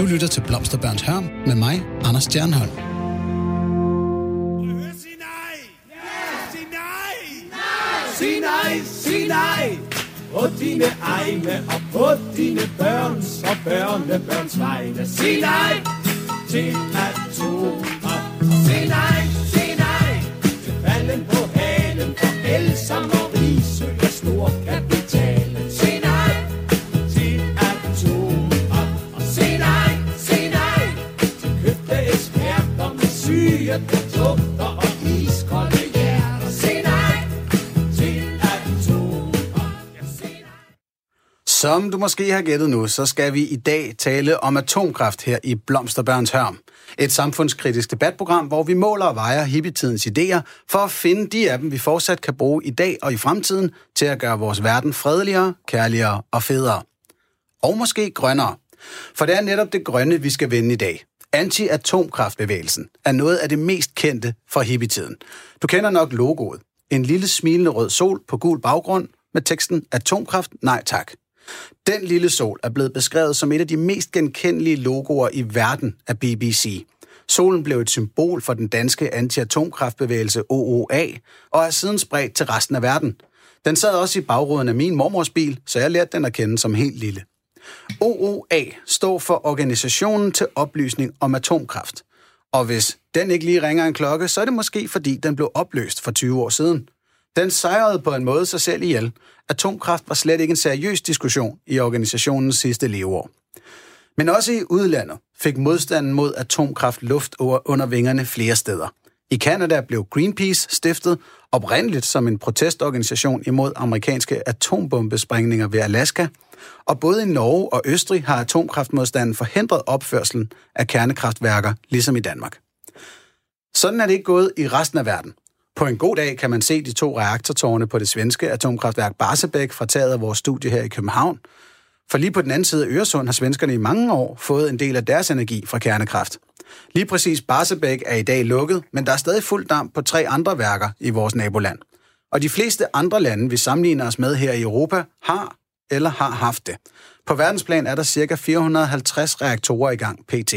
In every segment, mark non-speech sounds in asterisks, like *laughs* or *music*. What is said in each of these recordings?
Du lytter til Blomsterbørns Hørm med mig, Anders Stjernholm. Sig nej! Sig nej! Sig nej! Sig nej! På dine egne og på dine børns og børnebørns vegne. Sig nej til atomer. Sig nej, sig nej til falden på halen. For Elsa Som du måske har gættet nu, så skal vi i dag tale om atomkraft her i Blomsterbørns Hørm. Et samfundskritisk debatprogram, hvor vi måler og vejer hippietidens idéer for at finde de af dem, vi fortsat kan bruge i dag og i fremtiden til at gøre vores verden fredeligere, kærligere og federe. Og måske grønnere. For det er netop det grønne, vi skal vende i dag. Anti-atomkraftbevægelsen er noget af det mest kendte fra hippietiden. Du kender nok logoet. En lille smilende rød sol på gul baggrund med teksten Atomkraft, nej tak. Den lille sol er blevet beskrevet som et af de mest genkendelige logoer i verden af BBC. Solen blev et symbol for den danske anti-atomkraftbevægelse OOA, og er siden spredt til resten af verden. Den sad også i bagruden af min mormors bil, så jeg lærte den at kende som helt lille. OOA står for Organisationen til Oplysning om Atomkraft. Og hvis den ikke lige ringer en klokke, så er det måske fordi den blev opløst for 20 år siden. Den sejrede på en måde sig selv ihjel. Atomkraft var slet ikke en seriøs diskussion i organisationens sidste leveår. Men også i udlandet fik modstanden mod atomkraft luft under vingerne flere steder. I Kanada blev Greenpeace stiftet oprindeligt som en protestorganisation imod amerikanske atombombesprængninger ved Alaska, og både i Norge og Østrig har atomkraftmodstanden forhindret opførselen af kernekraftværker, ligesom i Danmark. Sådan er det ikke gået i resten af verden. På en god dag kan man se de to reaktortårne på det svenske atomkraftværk Barsebäck fra taget af vores studie her i København. For lige på den anden side af Øresund har svenskerne i mange år fået en del af deres energi fra kernekraft. Lige præcis Barsebäck er i dag lukket, men der er stadig fuld damp på tre andre værker i vores naboland. Og de fleste andre lande, vi sammenligner os med her i Europa, har eller har haft det. På verdensplan er der ca. 450 reaktorer i gang pt.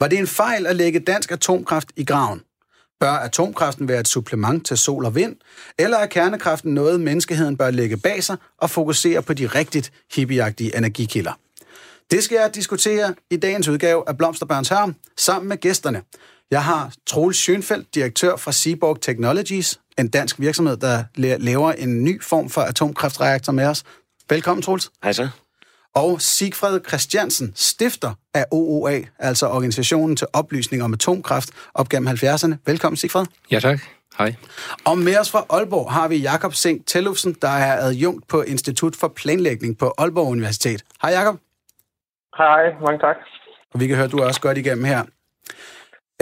Var det en fejl at lægge dansk atomkraft i graven? Bør atomkraften være et supplement til sol og vind? Eller er kernekraften noget, menneskeheden bør lægge bag sig og fokusere på de rigtigt hippieagtige energikilder? Det skal jeg diskutere i dagens udgave af Blomsterbørns Hørm sammen med gæsterne. Jeg har Troels Schönfeldt, direktør fra Seaborg Technologies, en dansk virksomhed, der laver en ny form for atomkraftreaktor med os. Velkommen, Troels. Hej så. Og Sigfred Christiansen, stifter af OOA, altså Organisationen til Oplysning om Atomkraft, op gennem 70'erne. Velkommen, Sigfred. Ja, tak. Hej. Og med os fra Aalborg har vi Jakob Sink Tellufsen, der er adjunkt på Institut for Planlægning på Aalborg Universitet. Hej Jakob. Hej, mange tak. Og vi kan høre, at du er også godt igennem her.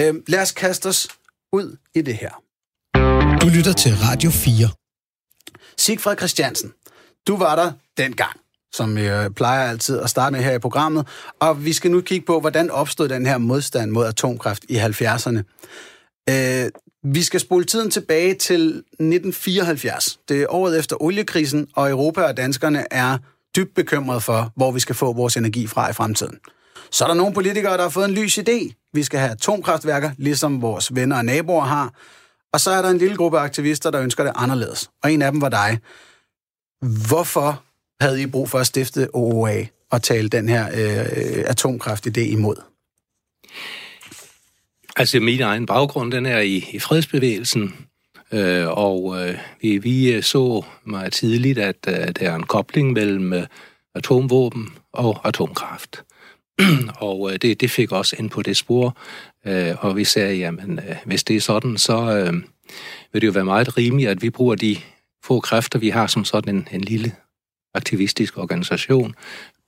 Øhm, lad os kaste os ud i det her. Du lytter til Radio 4. Sigfred Christiansen, du var der dengang, som jeg plejer altid at starte med her i programmet. Og vi skal nu kigge på, hvordan opstod den her modstand mod atomkraft i 70'erne. Øh, vi skal spole tiden tilbage til 1974. Det er året efter oliekrisen, og Europa og danskerne er dybt bekymrede for, hvor vi skal få vores energi fra i fremtiden. Så er der nogle politikere, der har fået en lys idé. Vi skal have atomkraftværker, ligesom vores venner og naboer har. Og så er der en lille gruppe aktivister, der ønsker det anderledes. Og en af dem var dig. Hvorfor havde I brug for at stifte OOA og tale den her øh, atomkraftidé imod? Altså, min egen baggrund, den er i, i fredsbevægelsen, øh, og øh, vi, vi øh, så meget tidligt, at øh, der er en kobling mellem øh, atomvåben og atomkraft. *clears throat* og øh, det, det fik os ind på det spor, øh, og vi sagde, jamen, øh, hvis det er sådan, så øh, vil det jo være meget rimeligt, at vi bruger de få kræfter, vi har som sådan en, en lille aktivistisk organisation,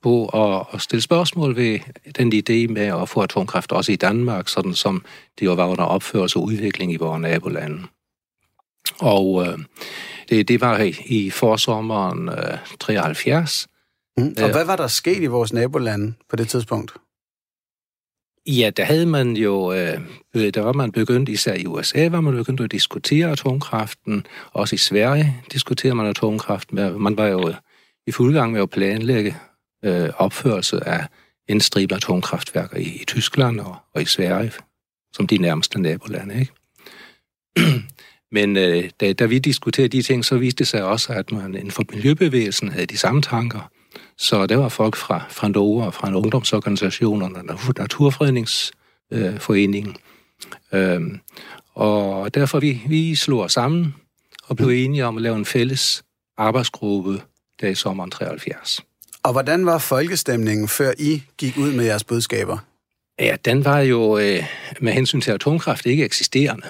på at, at stille spørgsmål ved den idé med at få atomkraft også i Danmark, sådan som det jo var under opførelse og udvikling i vores nabolande. Og øh, det, det var i, i forsommeren øh, 73. Mm. Og hvad var der sket i vores nabolande på det tidspunkt? Ja, der havde man jo, øh, der var man begyndt, især i USA, var man begyndt at diskutere atomkraften. Også i Sverige diskuterer man atomkraften. Man var jo i fuld gang med at planlægge øh, opførelse af en stribe atomkraftværker i, i Tyskland og, og i Sverige, som de nærmeste nabolande. Ikke? *clears throat* Men øh, da, da vi diskuterede de ting, så viste det sig også, at man inden for miljøbevægelsen havde de samme tanker. Så der var folk fra, fra NOA og fra ungdomsorganisationerne og Naturfredningsforeningen. Øh, øhm, og derfor vi, vi slog os sammen og blev enige om at lave en fælles arbejdsgruppe der i sommeren 73. Og hvordan var folkestemningen, før I gik ud med jeres budskaber? Ja, den var jo øh, med hensyn til atomkraft ikke eksisterende.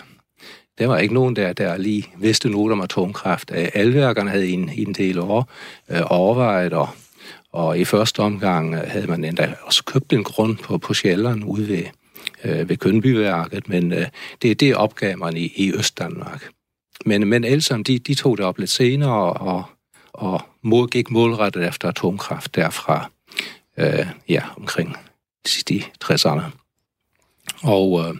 Der var ikke nogen, der, der lige vidste noget om atomkraft. Øh, alværkerne havde i en, i en del år øh, overvejet, og, og i første omgang havde man endda også købt en grund på, på Sjælland ude ved, øh, ved Kønbyværket, men øh, det, det opgav man i, i Østdanmark. Men, men Elsom, de, de tog det op lidt senere, og, og mål, gik målrettet efter atomkraft derfra, øh, ja, omkring de sidste 60'erne. Og, øh,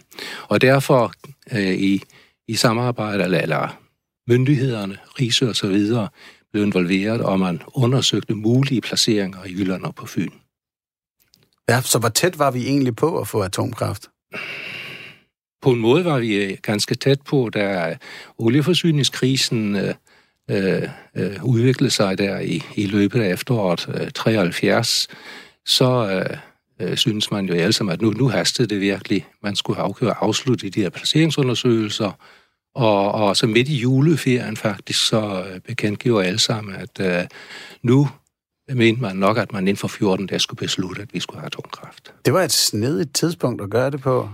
og derfor øh, i, i samarbejde, eller, eller myndighederne, Rise og så videre, blev involveret, og man undersøgte mulige placeringer i Jylland og på Fyn. Ja, så hvor tæt var vi egentlig på at få atomkraft? På en måde var vi øh, ganske tæt på, da olieforsyningskrisen øh, øh, udvikle udviklede sig der i, i løbet af efteråret øh, 73, så øh, øh, synes man jo alle sammen, at nu, nu hastede det virkelig. Man skulle have afslutte afsluttet de her placeringsundersøgelser, og, og så midt i juleferien faktisk, så øh, bekendtgjorde alle sammen, at øh, nu mente man nok, at man inden for 14 dage skulle beslutte, at vi skulle have atomkraft. Det var et snedigt tidspunkt at gøre det på.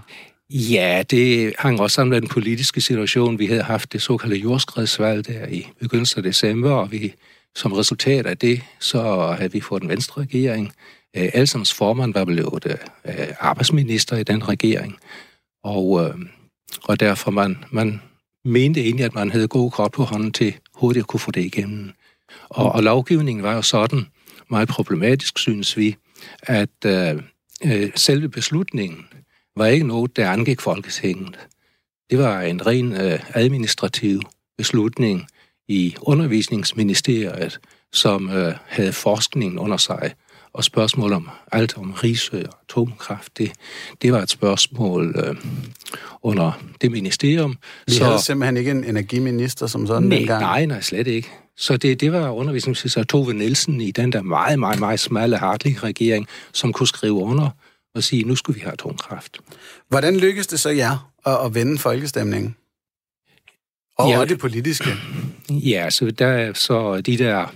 Ja, det hang også sammen med den politiske situation. Vi havde haft det såkaldte jordskredsvalg der i begyndelsen af december, og vi som resultat af det, så havde vi fået en venstre regering. Øh, Alsams formand var blevet øh, arbejdsminister i den regering, og, øh, og derfor man, man mente egentlig, at man havde gode kort på hånden til hurtigt at kunne få det igennem. Og, og lovgivningen var jo sådan, meget problematisk, synes vi, at øh, selve beslutningen var ikke noget, der angik Folketinget. Det var en ren øh, administrativ beslutning i undervisningsministeriet, som øh, havde forskningen under sig. Og spørgsmål om alt om Risø og atomkraft, det, det var et spørgsmål øh, under det ministerium. Vi så, havde simpelthen ikke en energiminister som sådan nej, dengang? Nej, nej, slet ikke. Så det, det var undervisningsminister Tove Nielsen i den der meget, meget, meget smalle, hartlige regering, som kunne skrive under og sige, nu skulle vi have atomkraft. Hvordan lykkedes det så jer at, at vende folkestemningen? Og ja, det politiske? Ja, så, der, så de der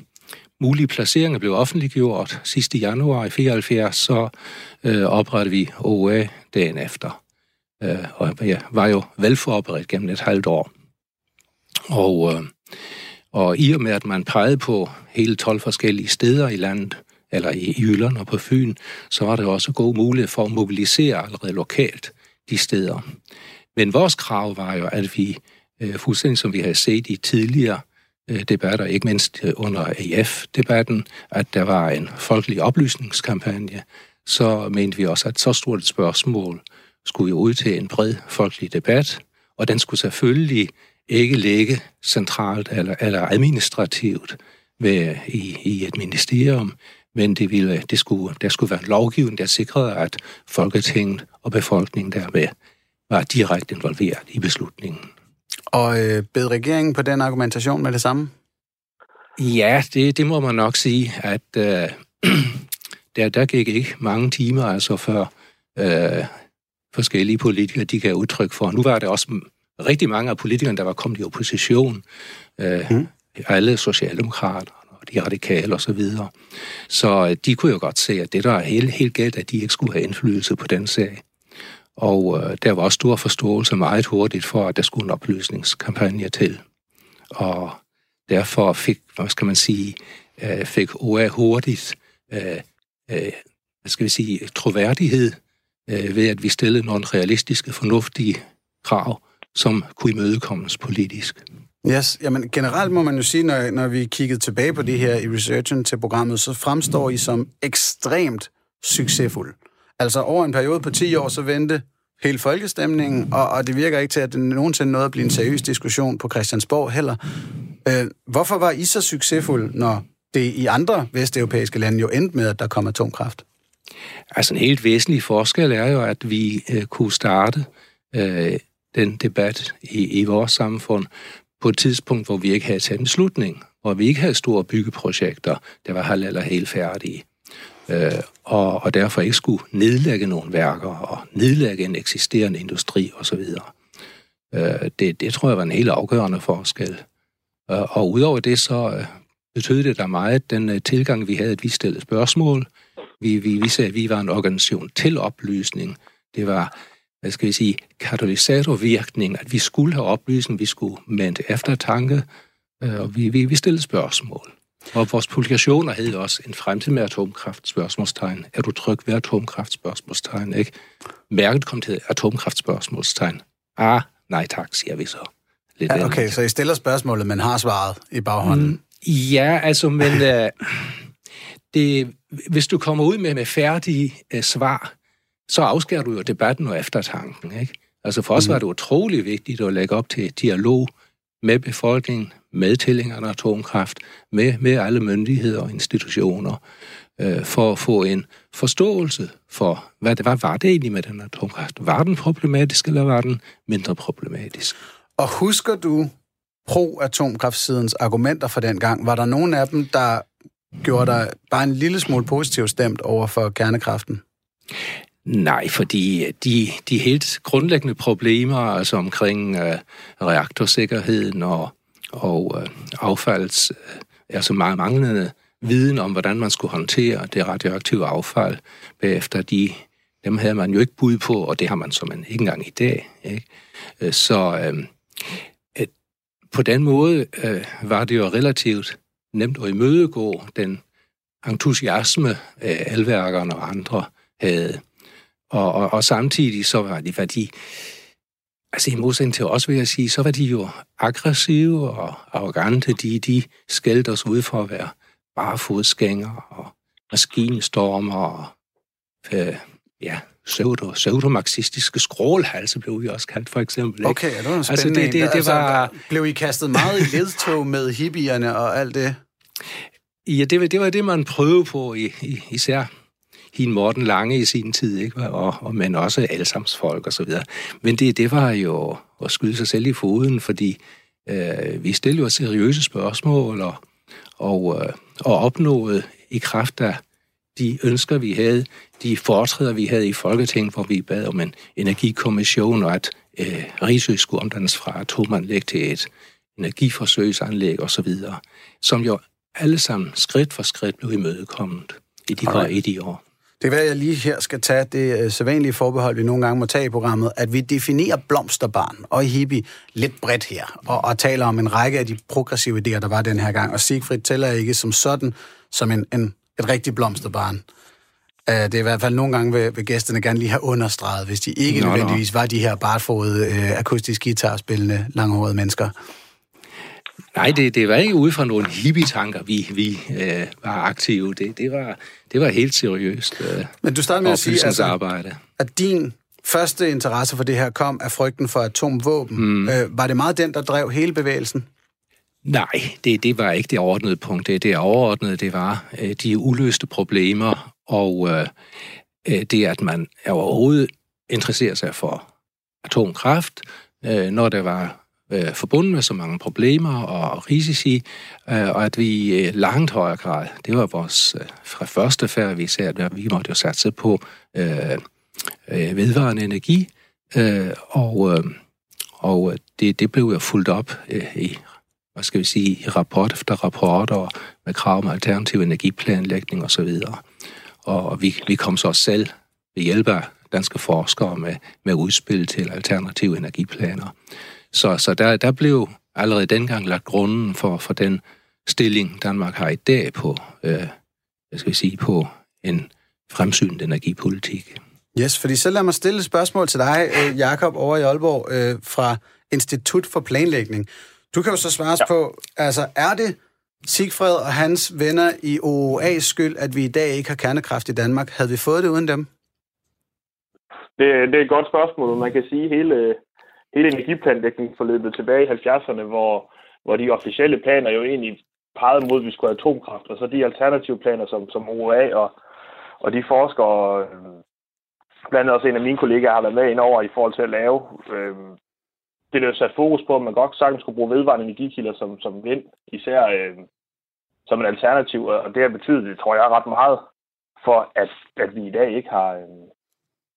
mulige placeringer blev offentliggjort sidste januar i 74, så øh, oprettede vi OA dagen efter. Øh, og jeg var jo velforberedt gennem et halvt år. Og, øh, og i og med, at man pegede på hele 12 forskellige steder i landet, eller i Jylland og på Fyn, så var der også god mulighed for at mobilisere allerede lokalt de steder. Men vores krav var jo, at vi, øh, fuldstændig som vi havde set i tidligere øh, debatter, ikke mindst øh, under AF-debatten, at der var en folkelig oplysningskampagne, så mente vi også, at så stort et spørgsmål skulle jo ud til en bred folkelig debat, og den skulle selvfølgelig ikke ligge centralt eller, eller administrativt ved, i, i et ministerium, men det, ville, det skulle, der skulle være en lovgivning, der sikrede, at Folketinget og befolkningen dermed var direkte involveret i beslutningen. Og øh, bed regeringen på den argumentation med det samme? Ja, det, det må man nok sige, at øh, *clears throat* der, der gik ikke mange timer, altså før øh, forskellige politikere, de gav udtryk for. Nu var det også rigtig mange af politikerne, der var kommet i opposition. Øh, mm. Alle socialdemokrater de radikale osv. Så, videre. så øh, de kunne jo godt se, at det der er helt, helt galt, at de ikke skulle have indflydelse på den sag. Og øh, der var også stor forståelse meget hurtigt for, at der skulle en oplysningskampagne til. Og derfor fik, hvad skal man sige, øh, fik OA hurtigt, øh, øh, hvad skal vi sige, troværdighed øh, ved, at vi stillede nogle realistiske, fornuftige krav, som kunne imødekommes politisk. Yes, jamen generelt må man jo sige, når, når vi kiggede tilbage på det her i researchen til programmet, så fremstår I som ekstremt succesfuld. Altså over en periode på 10 år, så vendte hele folkestemningen, og, og det virker ikke til, at det nogensinde nåede at blive en seriøs diskussion på Christiansborg heller. Øh, hvorfor var I så succesfulde, når det i andre vesteuropæiske lande jo endte med, at der kom atomkraft? Altså en helt væsentlig forskel er jo, at vi øh, kunne starte øh, den debat i, i vores samfund på et tidspunkt, hvor vi ikke havde taget en beslutning, hvor vi ikke havde store byggeprojekter, der var halv eller helt færdige, øh, og, og derfor ikke skulle nedlægge nogle værker og nedlægge en eksisterende industri osv. Øh, det, det tror jeg var en helt afgørende forskel. Øh, og udover det, så øh, betød det da meget, den øh, tilgang, vi havde, at vi stillede spørgsmål. Vi, vi, vi sagde, at vi var en organisation til oplysning. Det var, hvad skal vi sige, katalysatorvirkning, at vi skulle have oplysning, vi skulle med eftertanke, og vi, vi, vi stillede spørgsmål. Og vores publikationer hed også En fremtid med atomkraft, spørgsmålstegn. Er du tryg ved atomkraft, spørgsmålstegn, ikke? Mærket kom til atomkraft, spørgsmålstegn. Ah, nej tak, siger vi så. Lidt ja, okay, så I stiller spørgsmålet, men har svaret i baghånden? Mm, ja, altså, men uh, det, hvis du kommer ud med, med færdige uh, svar, så afskærer du jo debatten og eftertanken, ikke? Altså for os mm. var det utrolig vigtigt at lægge op til dialog med befolkningen, med tilhængerne af atomkraft, med, med alle myndigheder og institutioner, øh, for at få en forståelse for, hvad det var. Var det egentlig med den atomkraft? Var den problematisk, eller var den mindre problematisk? Og husker du pro-atomkraftsidens argumenter for den gang? Var der nogen af dem, der gjorde dig bare en lille smule positivt stemt over for kernekraften? Nej, fordi øh, de, de helt grundlæggende problemer, altså omkring øh, reaktorsikkerheden og, og øh, affalds, øh, altså meget manglende viden om, hvordan man skulle håndtere det radioaktive affald bagefter, de, dem havde man jo ikke bud på, og det har man som en, ikke engang i dag. Ikke? Øh, så øh, øh, på den måde øh, var det jo relativt nemt at imødegå den entusiasme, øh, alværkerne og andre havde og, og, og samtidig så var de, var de altså i modsætning til os vil jeg sige, så var de jo aggressive og arrogante. De, de skældte os ud for at være bare fodskænger og maskinstormer og øh, ja, pseudo, pseudomarxistiske skrålhalse blev vi også kaldt, for eksempel. Ikke? Okay, det var altså, det, det, det altså, var... Blev I kastet meget i ledtog med hippierne og alt det? Ja, det var det, var det man prøvede på, i, i, især hende Morten Lange i sin tid, ikke? Og, og, men også Alsams folk og så videre. Men det, det var jo at skyde sig selv i foden, fordi øh, vi stillede jo seriøse spørgsmål og, og, øh, og opnåede i kraft af de ønsker, vi havde, de foretræder, vi havde i Folketinget, hvor vi bad om en energikommission, og at øh, Rigsø skulle omdannes fra atomanlæg til et energiforsøgsanlæg osv., som jo alle sammen skridt for skridt blev imødekommet i de, okay. i de år. Det er hvad jeg lige her skal tage det øh, sædvanlige forbehold, vi nogle gange må tage i programmet, at vi definerer blomsterbarn og hippie lidt bredt her, og, og taler om en række af de progressive idéer, der var den her gang. Og Siegfried tæller ikke som sådan, som en, en, et rigtigt blomsterbarn. Uh, det er i hvert fald nogle gange, vil, vil gæsterne gerne lige have understreget, hvis de ikke nå, nødvendigvis var de her bartfodede, uh, akustisk guitarspillende, langhårede mennesker. Nej, det, det var ikke ud fra nogle hippie-tanker, vi, vi øh, var aktive. Det, det, var, det var helt seriøst øh, Men du startede med at sige, altså, at din første interesse for det her kom af frygten for atomvåben. Mm. Øh, var det meget den, der drev hele bevægelsen? Nej, det, det var ikke det overordnede punkt. Det, det overordnede, det var øh, de uløste problemer, og øh, øh det, at man overhovedet interesserer sig for atomkraft, øh, når der var øh, forbundet med så mange problemer og risici, øh, og at vi i øh, langt højere grad, det var vores øh, fra første færd, vi sagde, at vi måtte jo satse på øh, øh, vedvarende energi, øh, og, øh, og det, det blev jo fuldt op øh, i hvad skal vi sige, i rapport efter rapport, og med krav om alternativ energiplanlægning osv. Og, og vi, vi kom så også selv ved hjælp af danske forskere med, med udspil til alternative energiplaner. Så, så der, der blev allerede dengang lagt grunden for, for den stilling, Danmark har i dag på, øh, jeg skal sige, på en fremsynet energipolitik. Yes, fordi så lad mig stille et spørgsmål til dig, øh, Jakob over i Aalborg, øh, fra Institut for Planlægning. Du kan jo så svare ja. på, altså er det Sigfred og hans venner i OOA's skyld, at vi i dag ikke har kernekraft i Danmark? Havde vi fået det uden dem? Det, det er et godt spørgsmål. Man kan sige, hele, hele energiplanlægningsforløbet tilbage i 70'erne, hvor, hvor de officielle planer jo egentlig pegede mod, at vi skulle have atomkraft, og så de alternative planer som, som OA og, og de forskere, øh, blandt andet også en af mine kollegaer, har været med ind over i forhold til at lave. Øh, det blev sat fokus på, at man godt sagtens skulle bruge vedvarende energikilder som, som vind, især øh, som en alternativ, og det har betydet, tror jeg, ret meget for, at, at vi i dag ikke har, øh,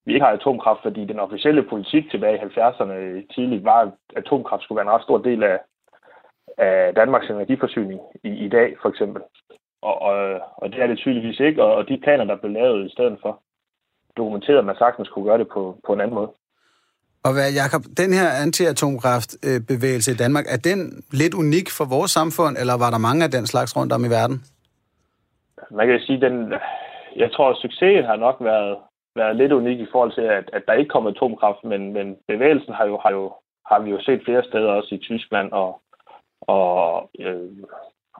vi ikke har atomkraft, fordi den officielle politik tilbage i 70'erne tidligt var, at atomkraft skulle være en ret stor del af, af Danmarks energiforsyning i, i dag, for eksempel. Og, og, og det er det tydeligvis ikke, og, og de planer, der blev lavet i stedet for, dokumenterede, at man sagtens kunne gøre det på, på en anden måde. Og hvad, Jacob, den her anti-atomkraftbevægelse i Danmark, er den lidt unik for vores samfund, eller var der mange af den slags rundt om i verden? Man kan sige, den, jeg tror, at succesen har nok været, været lidt unik i forhold til, at, at der ikke kommer atomkraft, men, men bevægelsen har jo, har jo har vi jo set flere steder, også i Tyskland og, og øh,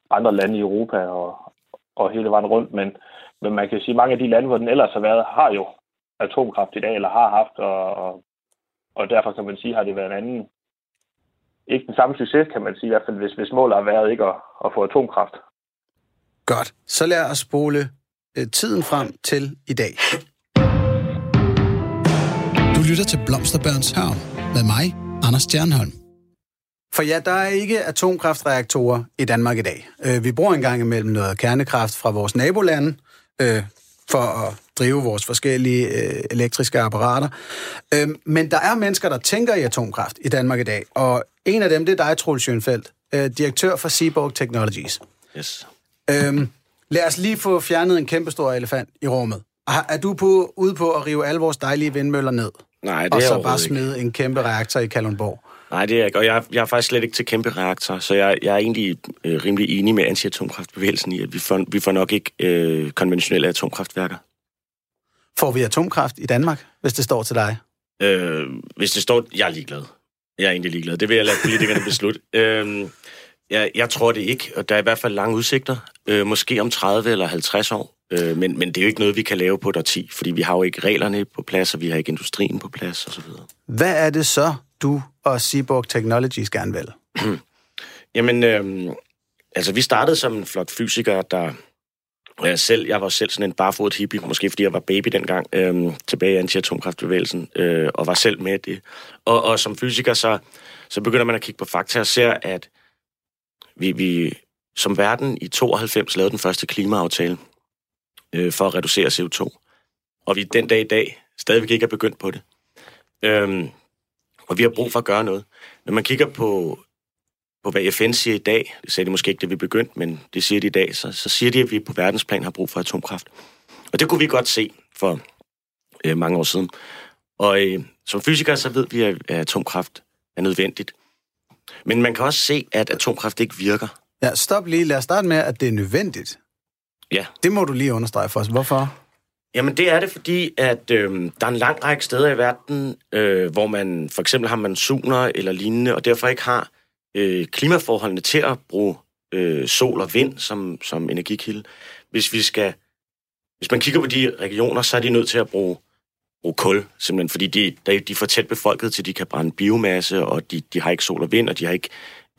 andre lande i Europa og, og hele vejen rundt. Men, men man kan sige, at mange af de lande, hvor den ellers har været, har jo atomkraft i dag, eller har haft, og, og, og derfor kan man sige, har det været en anden, ikke den samme succes, kan man sige, i hvert fald hvis, hvis målet har været ikke at, at få atomkraft. Godt. Så lad os spole øh, tiden frem til i dag. Du lytter til Blomsterbørns Hørm med mig, Anders Stjernholm. For ja, der er ikke atomkraftreaktorer i Danmark i dag. Øh, vi bruger engang imellem noget kernekraft fra vores nabolande øh, for at drive vores forskellige øh, elektriske apparater. Øh, men der er mennesker, der tænker i atomkraft i Danmark i dag, og en af dem, det er dig, Troels Schönfeldt, øh, direktør for Seaborg Technologies. Yes. Øhm, lad os lige få fjernet en kæmpestor elefant i rummet. Er, er du på, ude på at rive alle vores dejlige vindmøller ned? Nej, det og så bare smide en kæmpe reaktor i Kalundborg? Nej, det er ikke. Og jeg, jeg er faktisk slet ikke til kæmpe reaktor, så jeg, jeg er egentlig øh, rimelig enig med anti-atomkraftbevægelsen i, at vi får, vi får nok ikke øh, konventionelle atomkraftværker. Får vi atomkraft i Danmark, hvis det står til dig? Øh, hvis det står... Jeg er ligeglad. Jeg er egentlig ligeglad. Det vil jeg lade politikerne *laughs* beslutte. øh, jeg, jeg tror det ikke, og der er i hvert fald lange udsigter. Øh, måske om 30 eller 50 år. Øh, men, men det er jo ikke noget, vi kan lave på et årti, fordi vi har jo ikke reglerne på plads, og vi har ikke industrien på plads osv. Hvad er det så, du og Seaborg Technologies gerne vil? *clears throat* Jamen, øh, altså vi startede som en flok fysikere, der... Jeg, selv, jeg var selv sådan en barefodet hippie, måske fordi jeg var baby dengang, øh, tilbage i anti-atomkraftbevægelsen, øh, og var selv med i det. Og, og som fysiker, så, så begynder man at kigge på fakta og ser, at vi, vi som verden i 92 lavede den første klimaaftale øh, for at reducere CO2. Og vi den dag i dag stadigvæk ikke er begyndt på det. Øhm, og vi har brug for at gøre noget. Når man kigger på, på hvad FN siger i dag, det sagde de måske ikke, det vi begyndte, men det siger de i dag, så, så siger de, at vi på verdensplan har brug for atomkraft. Og det kunne vi godt se for øh, mange år siden. Og øh, som fysikere, så ved vi, at atomkraft er nødvendigt. Men man kan også se, at atomkraft ikke virker. Ja, stop lige. Lad os starte med, at det er nødvendigt. Ja. Det må du lige understrege for os. Hvorfor? Jamen det er det, fordi at øh, der er en lang række steder i verden, øh, hvor man for eksempel har monsuner eller lignende, og derfor ikke har øh, klimaforholdene til at bruge øh, sol og vind som, som energikilde. Hvis vi skal, hvis man kigger på de regioner, så er de nødt til at bruge, bruge kul, simpelthen, fordi de, de er for tæt befolket til, de kan brænde biomasse, og de, de har ikke sol og vind, og de har ikke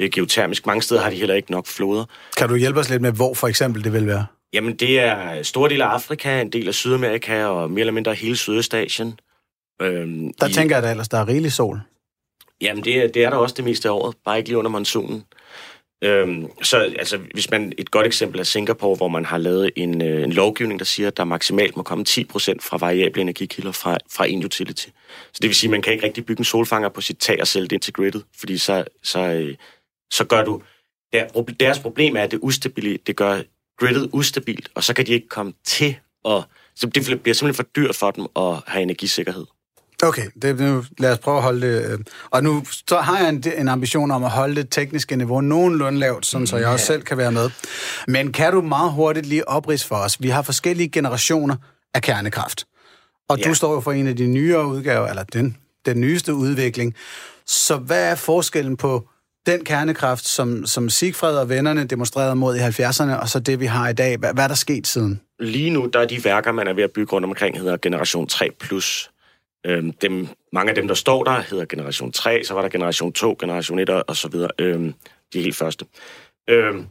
øh, geotermisk. Mange steder har de heller ikke nok floder. Kan du hjælpe os lidt med, hvor for eksempel det vil være? Jamen, det er store del af Afrika, en del af Sydamerika og mere eller mindre hele Sydøstasien. Øhm, Der i, tænker jeg da ellers, der er rigelig sol. Jamen, det er, det er der også det meste af året, bare ikke lige under monsunen. Øhm, så altså, hvis man et godt eksempel er Singapore, hvor man har lavet en, øh, en lovgivning, der siger, at der maksimalt må komme 10% fra variable energikilder fra, fra en utility. Så det vil sige, at man kan ikke rigtig bygge en solfanger på sit tag og sælge det ind til gridet, fordi så, så, øh, så gør du... Der, deres problem er, at det, ustabile, det gør gridet ustabilt, og så kan de ikke komme til at... Så det bliver simpelthen for dyrt for dem at have energisikkerhed. Okay, det, nu, lad os prøve at holde det. øh, Og nu så har jeg en, en ambition om at holde det tekniske niveau nogenlunde lavt, sådan, så jeg også selv kan være med. Men kan du meget hurtigt lige oprids for os? Vi har forskellige generationer af kernekraft. Og ja. Ja. du står jo for en af de nyere udgaver, eller den, den nyeste udvikling. Så hvad er forskellen på den kernekraft, som, som Sigfred og vennerne demonstrerede mod i 70'erne, og så det, vi har i dag? Hvad, hvad er der sket siden? Lige nu, der er de værker, man er ved at bygge rundt omkring, hedder Generation 3+. Plus. Øhm, dem, mange af dem, der står der, hedder Generation 3, så var der Generation 2, Generation 1 og så videre. Øhm, de helt første. Øhm,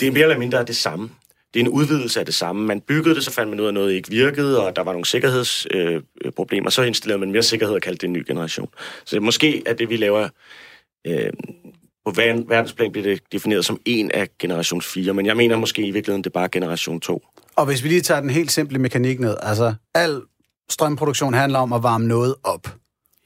det er mere eller mindre det samme. det er en udvidelse af det samme. Man byggede det, så fandt man ud af, at noget ikke virkede, og der var nogle sikkerhedsproblemer. Øh, øh så installerede man mere sikkerhed og kaldte det en ny generation. Så måske er det, vi laver øh, på verdensplan, bliver det defineret som en af generation 4, men jeg mener måske i virkeligheden, det er bare generation 2. Og hvis vi lige tager den helt simple mekanik ned, altså al strømproduktion handler om at varme noget op,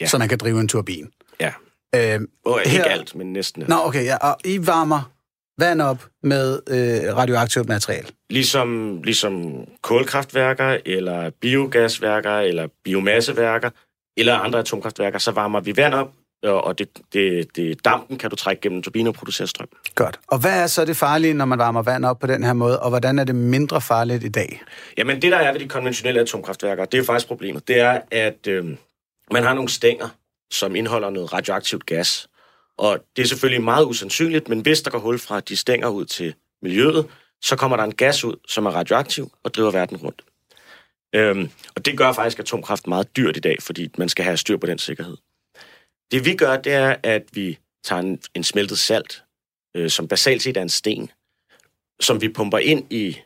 ja. så man kan drive en turbin. Ja. Øh, og ikke her... alt, men næsten. Nå, okay, ja, og I varmer vand op med øh, radioaktivt materiale. Ligesom, ligesom kulkraftværker, eller biogasværker, eller biomasseværker, eller andre atomkraftværker, så varmer vi vand op, og det, det, det dampen kan du trække gennem turbinen og producere strøm. Godt. Og hvad er så det farlige, når man varmer vand op på den her måde, og hvordan er det mindre farligt i dag? Jamen det, der er ved de konventionelle atomkraftværker, det er faktisk problemet, det er, at øh, man har nogle stænger, som indeholder noget radioaktivt gas. Og det er selvfølgelig meget usandsynligt, men hvis der går hul fra de stænger ud til miljøet, så kommer der en gas ud, som er radioaktiv og driver verden rundt. Øhm, og det gør faktisk atomkraft meget dyrt i dag, fordi man skal have styr på den sikkerhed. Det vi gør, det er, at vi tager en, en smeltet salt, øh, som basalt set er en sten, som vi pumper ind i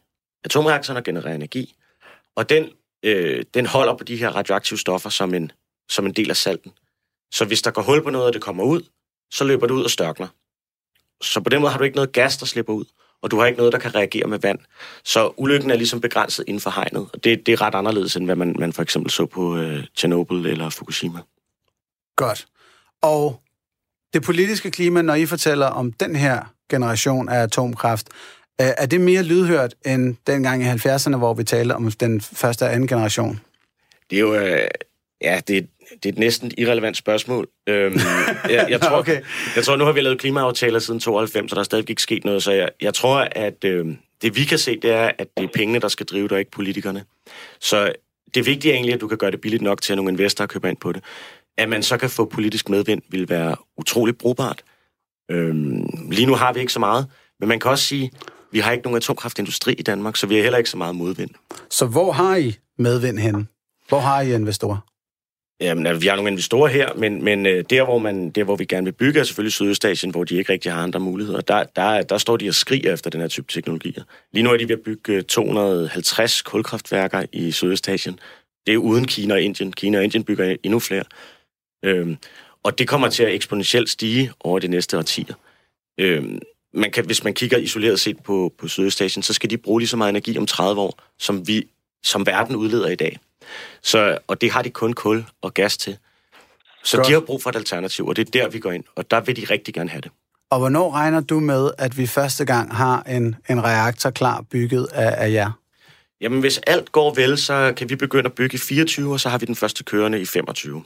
atomreaktoren og genererer energi. Og den, øh, den holder på de her radioaktive stoffer som en, som en del af salten. Så hvis der går hul på noget, og det kommer ud, så løber det ud og størkner. Så på den måde har du ikke noget gas, der slipper ud, og du har ikke noget, der kan reagere med vand. Så ulykken er ligesom begrænset inden for hegnet, og det, det er ret anderledes, end hvad man, man for eksempel så på øh, Tjernobyl eller Fukushima. Godt. Og det politiske klima, når I fortæller om den her generation af atomkraft, øh, er det mere lydhørt end dengang i 70'erne, hvor vi talte om den første og anden generation? Det er jo... Øh, ja, det, det er et næsten irrelevant spørgsmål. Øhm, jeg, jeg, *laughs* tror, okay. jeg tror, nu har vi lavet klimaaftaler siden 92, så der er stadig ikke sket noget. Så jeg, jeg tror, at øh, det vi kan se, det er, at det er pengene, der skal drive det, og ikke politikerne. Så det vigtige er egentlig, at du kan gøre det billigt nok til, at nogle investorer køber ind på det. At man så kan få politisk medvind, vil være utroligt brugbart. Øhm, lige nu har vi ikke så meget, men man kan også sige, vi har ikke nogen atomkraftindustri i Danmark, så vi har heller ikke så meget modvind. Så hvor har I medvind henne? Hvor har I investorer? Jamen, altså, vi har nogle investorer her, men, men øh, der, hvor man, der, hvor vi gerne vil bygge, er selvfølgelig Sydøstasien, hvor de ikke rigtig har andre muligheder. Der, der, der står de og skriger efter den her type teknologier. Lige nu er de ved at bygge 250 kulkraftværker i Sydøstasien. Det er uden Kina og Indien. Kina og Indien bygger endnu flere. Øhm, og det kommer til at eksponentielt stige over de næste årtier. Øhm, man kan, hvis man kigger isoleret set på, på Sydøstasien, så skal de bruge lige så meget energi om 30 år, som, vi, som verden udleder i dag. Så, og det har de kun kul og gas til. Så Godt. de har brug for et alternativ, og det er der, vi går ind. Og der vil de rigtig gerne have det. Og hvornår regner du med, at vi første gang har en, en reaktor klar bygget af, af jer? Jamen, hvis alt går vel, så kan vi begynde at bygge i 24, og så har vi den første kørende i 25.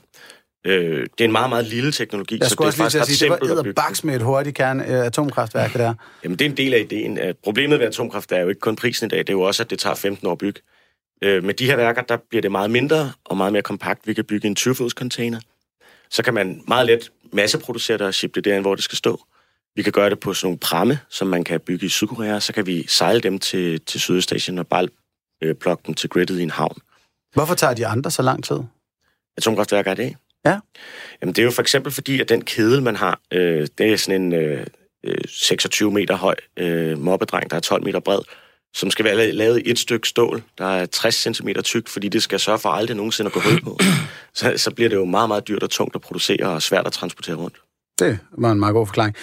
Øh, det er en meget, meget lille teknologi, jeg så det er faktisk ret sige, simpelt det var baks med et hurtigt kerne øh, atomkraftværk der. Jamen, det er en del af ideen. Problemet ved atomkraft er jo ikke kun prisen i dag, det er jo også, at det tager 15 år at bygge. Øh, med de her værker, der bliver det meget mindre og meget mere kompakt. Vi kan bygge en 20-fods container. Så kan man meget let masseproducere det og shippe det derind, hvor det skal stå. Vi kan gøre det på sådan nogle pramme, som man kan bygge i Sydkorea. Så kan vi sejle dem til, til Sydøstasien og bare øh, plukke dem til gridet i en havn. Hvorfor tager de andre så lang tid? Atomkraftværker i dag? Ja. Jamen, det er jo for eksempel fordi, at den kedel, man har, øh, det er sådan en øh, 26 øh, meter høj øh, mobbedreng, der er 12 meter bred som skal være lavet i et stykke stål, der er 60 cm tykt, fordi det skal sørge for aldrig nogensinde at gå hul på. *clears throat* Så, så bliver det jo meget, meget dyrt og tungt at producere og svært at transportere rundt. Det var en meget god forklaring.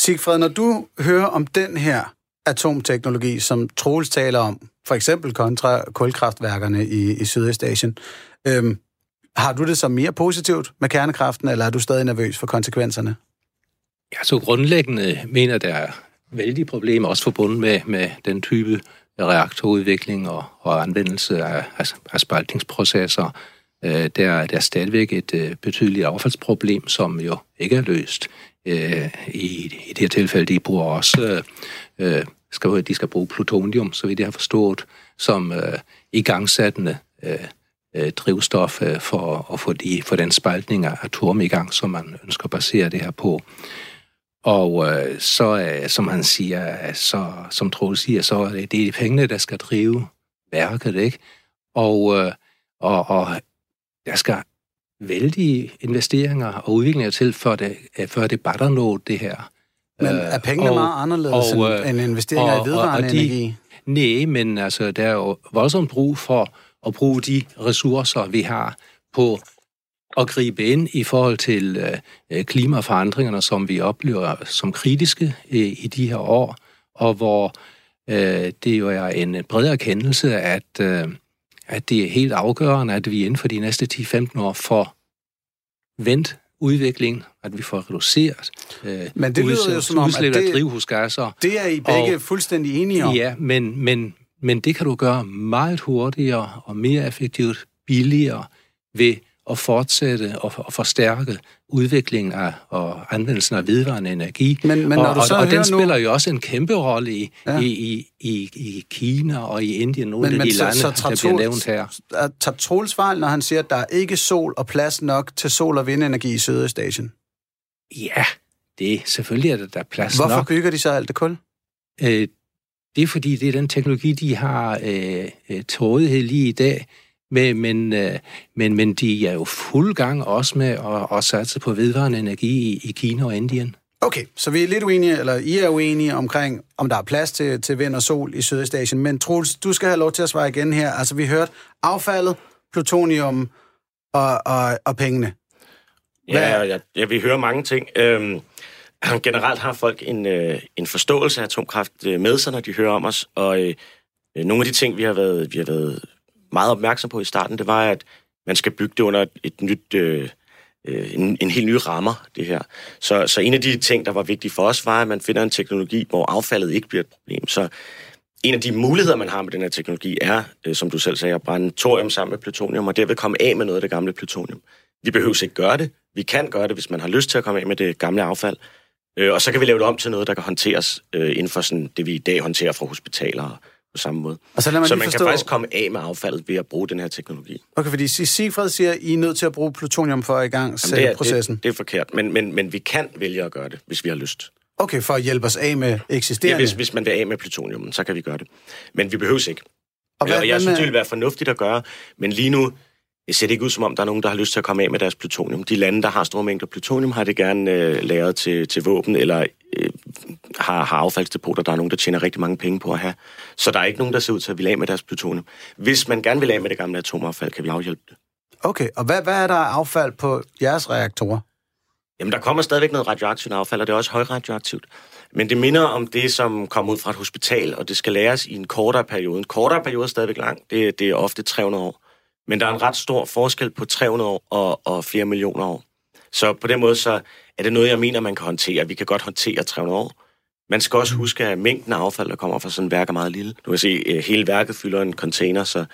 Sigfred, når du hører om den her atomteknologi, som Troels taler om, for eksempel kontra kulkraftværkerne i, i Sydøstasien, øhm, har du det så mere positivt med kernekraften, eller er du stadig nervøs for konsekvenserne? Ja, så grundlæggende mener der vældige problemer, også forbundet med, med den type reaktorudvikling og, og anvendelse af, af spaltningsprocesser. Øh, der, der er stadigvæk et øh, betydeligt affaldsproblem, som jo ikke er løst. Øh, i, I det her tilfælde, de bruger også, øh, skal, de skal bruge plutonium, så vidt jeg har forstået, som øh, igangsættende øh, øh drivstof øh, for at få, de, for den spaltning af atom i gang, som man ønsker at basere det her på. Og øh, så, øh, som han siger, så, som Troels siger, så er det, det er pengene, der skal drive værket, ikke? Og, øh, og, og der skal vældige investeringer og udviklinger til, før det, før det bare nå det her. Men er pengene og, meget anderledes og, end, end investeringer og, i vedvarende og de, energi? Nej, men altså, der er jo voldsomt brug for at bruge de ressourcer, vi har på at gribe ind i forhold til øh, klimaforandringerne, som vi oplever som kritiske øh, i de her år, og hvor øh, det jo er en bred erkendelse, at, øh, at det er helt afgørende, at vi inden for de næste 10-15 år får vendt udvikling, at vi får reduceret øh, men det lyder jo som om, at det, drivhusgasser. Det er I begge og, fuldstændig enige om. Ja, men, men, men det kan du gøre meget hurtigere og mere effektivt, billigere ved at fortsætte og, og forstærke udviklingen af og anvendelsen af vedvarende energi. Men, men og, og, og den nu... spiller jo også en kæmpe rolle i, ja. i, i, i, i Kina og i Indien, nogle men, af de så, lande, så, så der bliver nævnt her. Tager Troels når han siger, at der er ikke sol og plads nok til sol- og vindenergi i Sydøstasien? Ja, det selvfølgelig er der, der er plads Hvorfor nok. Hvorfor bygger de så alt det kul? Øh, det er fordi, det er den teknologi, de har øh, øh til rådighed lige i dag. Men, men, øh, men, men de er jo fuld gang også med at, at satse på vedvarende energi i, i Kina og Indien. Okay, så vi er lidt uenige, eller I er uenige omkring, om der er plads til, til vind og sol i Sydøstasien. Men Troels, du skal have lov til at svare igen her. Altså, vi hørte affaldet, plutonium og, og, og pengene. Hvad? Ja, ja, ja, vi hører mange ting. Øhm, *clears throat* generelt har folk en, øh, en forståelse af atomkraft øh, med sig, når de hører om os, og øh, øh, nogle af de ting, vi har været, vi har været meget opmærksom på i starten, det var, at man skal bygge det under et nyt, øh, øh, en, en helt ny rammer, det her. Så, så en af de ting, der var vigtige for os, var, at man finder en teknologi, hvor affaldet ikke bliver et problem. Så en af de muligheder, man har med den her teknologi, er, øh, som du selv sagde, at brænde thorium sammen med plutonium, og derved komme af med noget af det gamle plutonium. Vi behøver ikke gøre det. Vi kan gøre det, hvis man har lyst til at komme af med det gamle affald. Øh, og så kan vi lave det om til noget, der kan håndteres øh, inden for sådan, det, vi i dag håndterer fra hospitaler på samme måde. Og så, man, så man forstå... kan faktisk komme af med affaldet ved at bruge den her teknologi. Okay, fordi Sigfred siger, at I er nødt til at bruge plutonium for at i gang sætte det er, processen. Det, det er forkert, men, men, men vi kan vælge at gøre det, hvis vi har lyst. Okay, for at hjælpe os af med eksisterende... Ja, hvis, hvis man vil af med plutonium, så kan vi gøre det. Men vi behøver ikke. Og, hvad, og jeg synes, det vil være fornuftigt at gøre, men lige nu det ser ikke ud som om, der er nogen, der har lyst til at komme af med deres plutonium. De lande, der har store mængder plutonium, har det gerne øh, lavet til, til våben, eller øh, har, har affaldsdepoter, der er nogen, der tjener rigtig mange penge på at have. Så der er ikke nogen, der ser ud til at ville af med deres plutonium. Hvis man gerne vil af med det gamle atomaffald, kan vi afhjælpe det. Okay, og hvad, hvad er der affald på jeres reaktorer? Jamen, der kommer stadigvæk noget radioaktivt affald, og det er også højradioaktivt. Men det minder om det, som kommer ud fra et hospital, og det skal læres i en kortere periode. En kortere periode er stadigvæk lang. Det, det er ofte 300 år. Men der er en ret stor forskel på 300 år og, og flere millioner år. Så på den måde så er det noget, jeg mener, man kan håndtere. Vi kan godt håndtere 300 år. Man skal også huske, at mængden af affald, der kommer fra sådan et værk, er meget lille. Du kan se, at hele værket fylder en container, så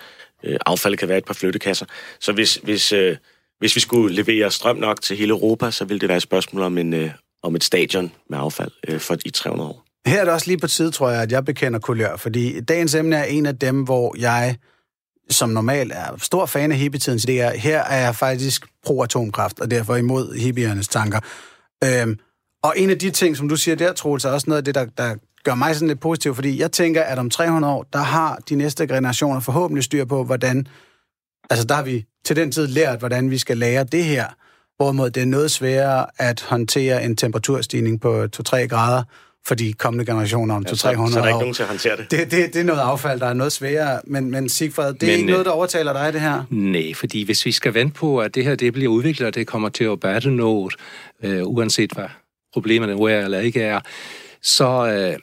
øh, affaldet kan være et par flyttekasser. Så hvis, hvis, øh, hvis vi skulle levere strøm nok til hele Europa, så ville det være et spørgsmål om, en, om et stadion med affald for i 300 år. Her er det også lige på tide, tror jeg, at jeg bekender kulør, fordi dagens emne er en af dem, hvor jeg som normalt er stor fan af hippietidens idéer, her er jeg faktisk pro-atomkraft, og derfor imod hippiernes tanker. Øhm, og en af de ting, som du siger der, Troels, er også noget af det, der, der gør mig sådan lidt positiv, fordi jeg tænker, at om 300 år, der har de næste generationer forhåbentlig styr på, hvordan... Altså, der har vi til den tid lært, hvordan vi skal lære det her, hvorimod det er noget sværere at håndtere en temperaturstigning på 2-3 grader, for de kommende generationer om ja, 200-300 år. Så, er der ikke nogen til at håndtere det? Det, det, det er noget affald, der er noget sværere. Men, men Sigfred, det er men, ikke noget, der overtaler dig, det her? Nej, fordi hvis vi skal vente på, at det her det bliver udviklet, og det kommer til at battle noget, øh, uanset hvad problemerne nu er eller ikke er, så, øh,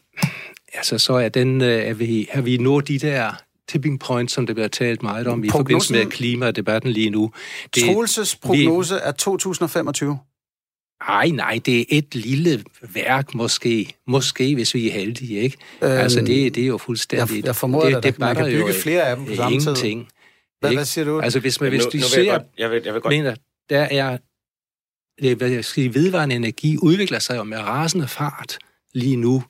altså, så er, den, øh, er, vi, er vi nået de der tipping point, som det bliver talt meget om i forbindelse med klimadebatten lige nu. Det, Troelses prognose vi, er 2025. Nej, nej, det er et lille værk måske. Måske, hvis vi er heldige, ikke? Øhm, altså, det, det er jo fuldstændig... Jeg, jeg formoder, det, det, man kan bygge flere af dem på samme tid. Ingenting. Hvad, hvad siger du? Altså, hvis man, hvis nu, du nu ser... Jeg, godt, jeg, vil, jeg vil godt... mener, der er... Det, hvad jeg skal vedvarende energi udvikler sig jo med rasende fart lige nu.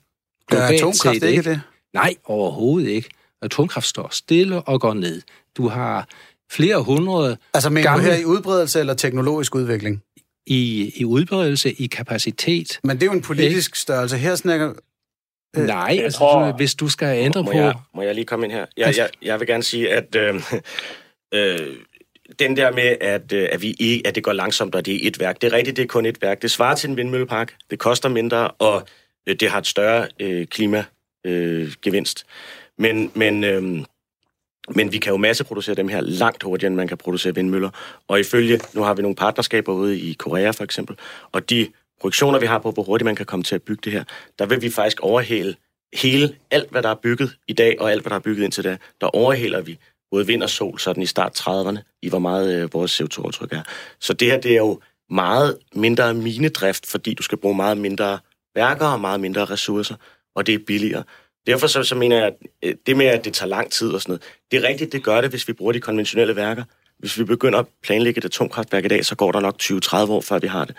Er atomkraft set, ikke det? Nej, overhovedet ikke. Atomkraft står stille og går ned. Du har flere hundrede Altså mener gamle... du her i udbredelse eller teknologisk udvikling? I, i udbredelse, i kapacitet. Men det er jo en politisk ikke? størrelse. Her snakker... Øh, Nej, altså, tror, hvis du skal ændre må på... Jeg, må jeg lige komme ind her? Jeg, jeg, jeg vil gerne sige, at... Øh, *laughs* øh, den der med, at, øh, at, vi ikke, at det går langsomt, og det er et værk. Det er rigtigt, det er kun et værk. Det svarer til en vindmøllepark. Det koster mindre, og øh, det har et større øh, klimagevinst. Øh, Men, men, øhm, men vi kan jo masseproducere dem her langt hurtigere, end man kan producere vindmøller. Og ifølge, nu har vi nogle partnerskaber ude i Korea for eksempel, og de projektioner, vi har på, hvor hurtigt man kan komme til at bygge det her, der vil vi faktisk overhale hele, alt hvad der er bygget i dag, og alt hvad der er bygget indtil da, der overhaler vi både vind og sol, sådan i start 30'erne, i hvor meget øh, vores CO2-aftryk er. Så det her, det er jo meget mindre minedrift, fordi du skal bruge meget mindre værker og meget mindre ressourcer, og det er billigere. Derfor så, så mener jeg, at øh, det med, at det tager lang tid og sådan noget, det er rigtigt, det gør det, hvis vi bruger de konventionelle værker. Hvis vi begynder at planlægge et atomkraftværk i dag, så går der nok 20-30 år, før vi har det.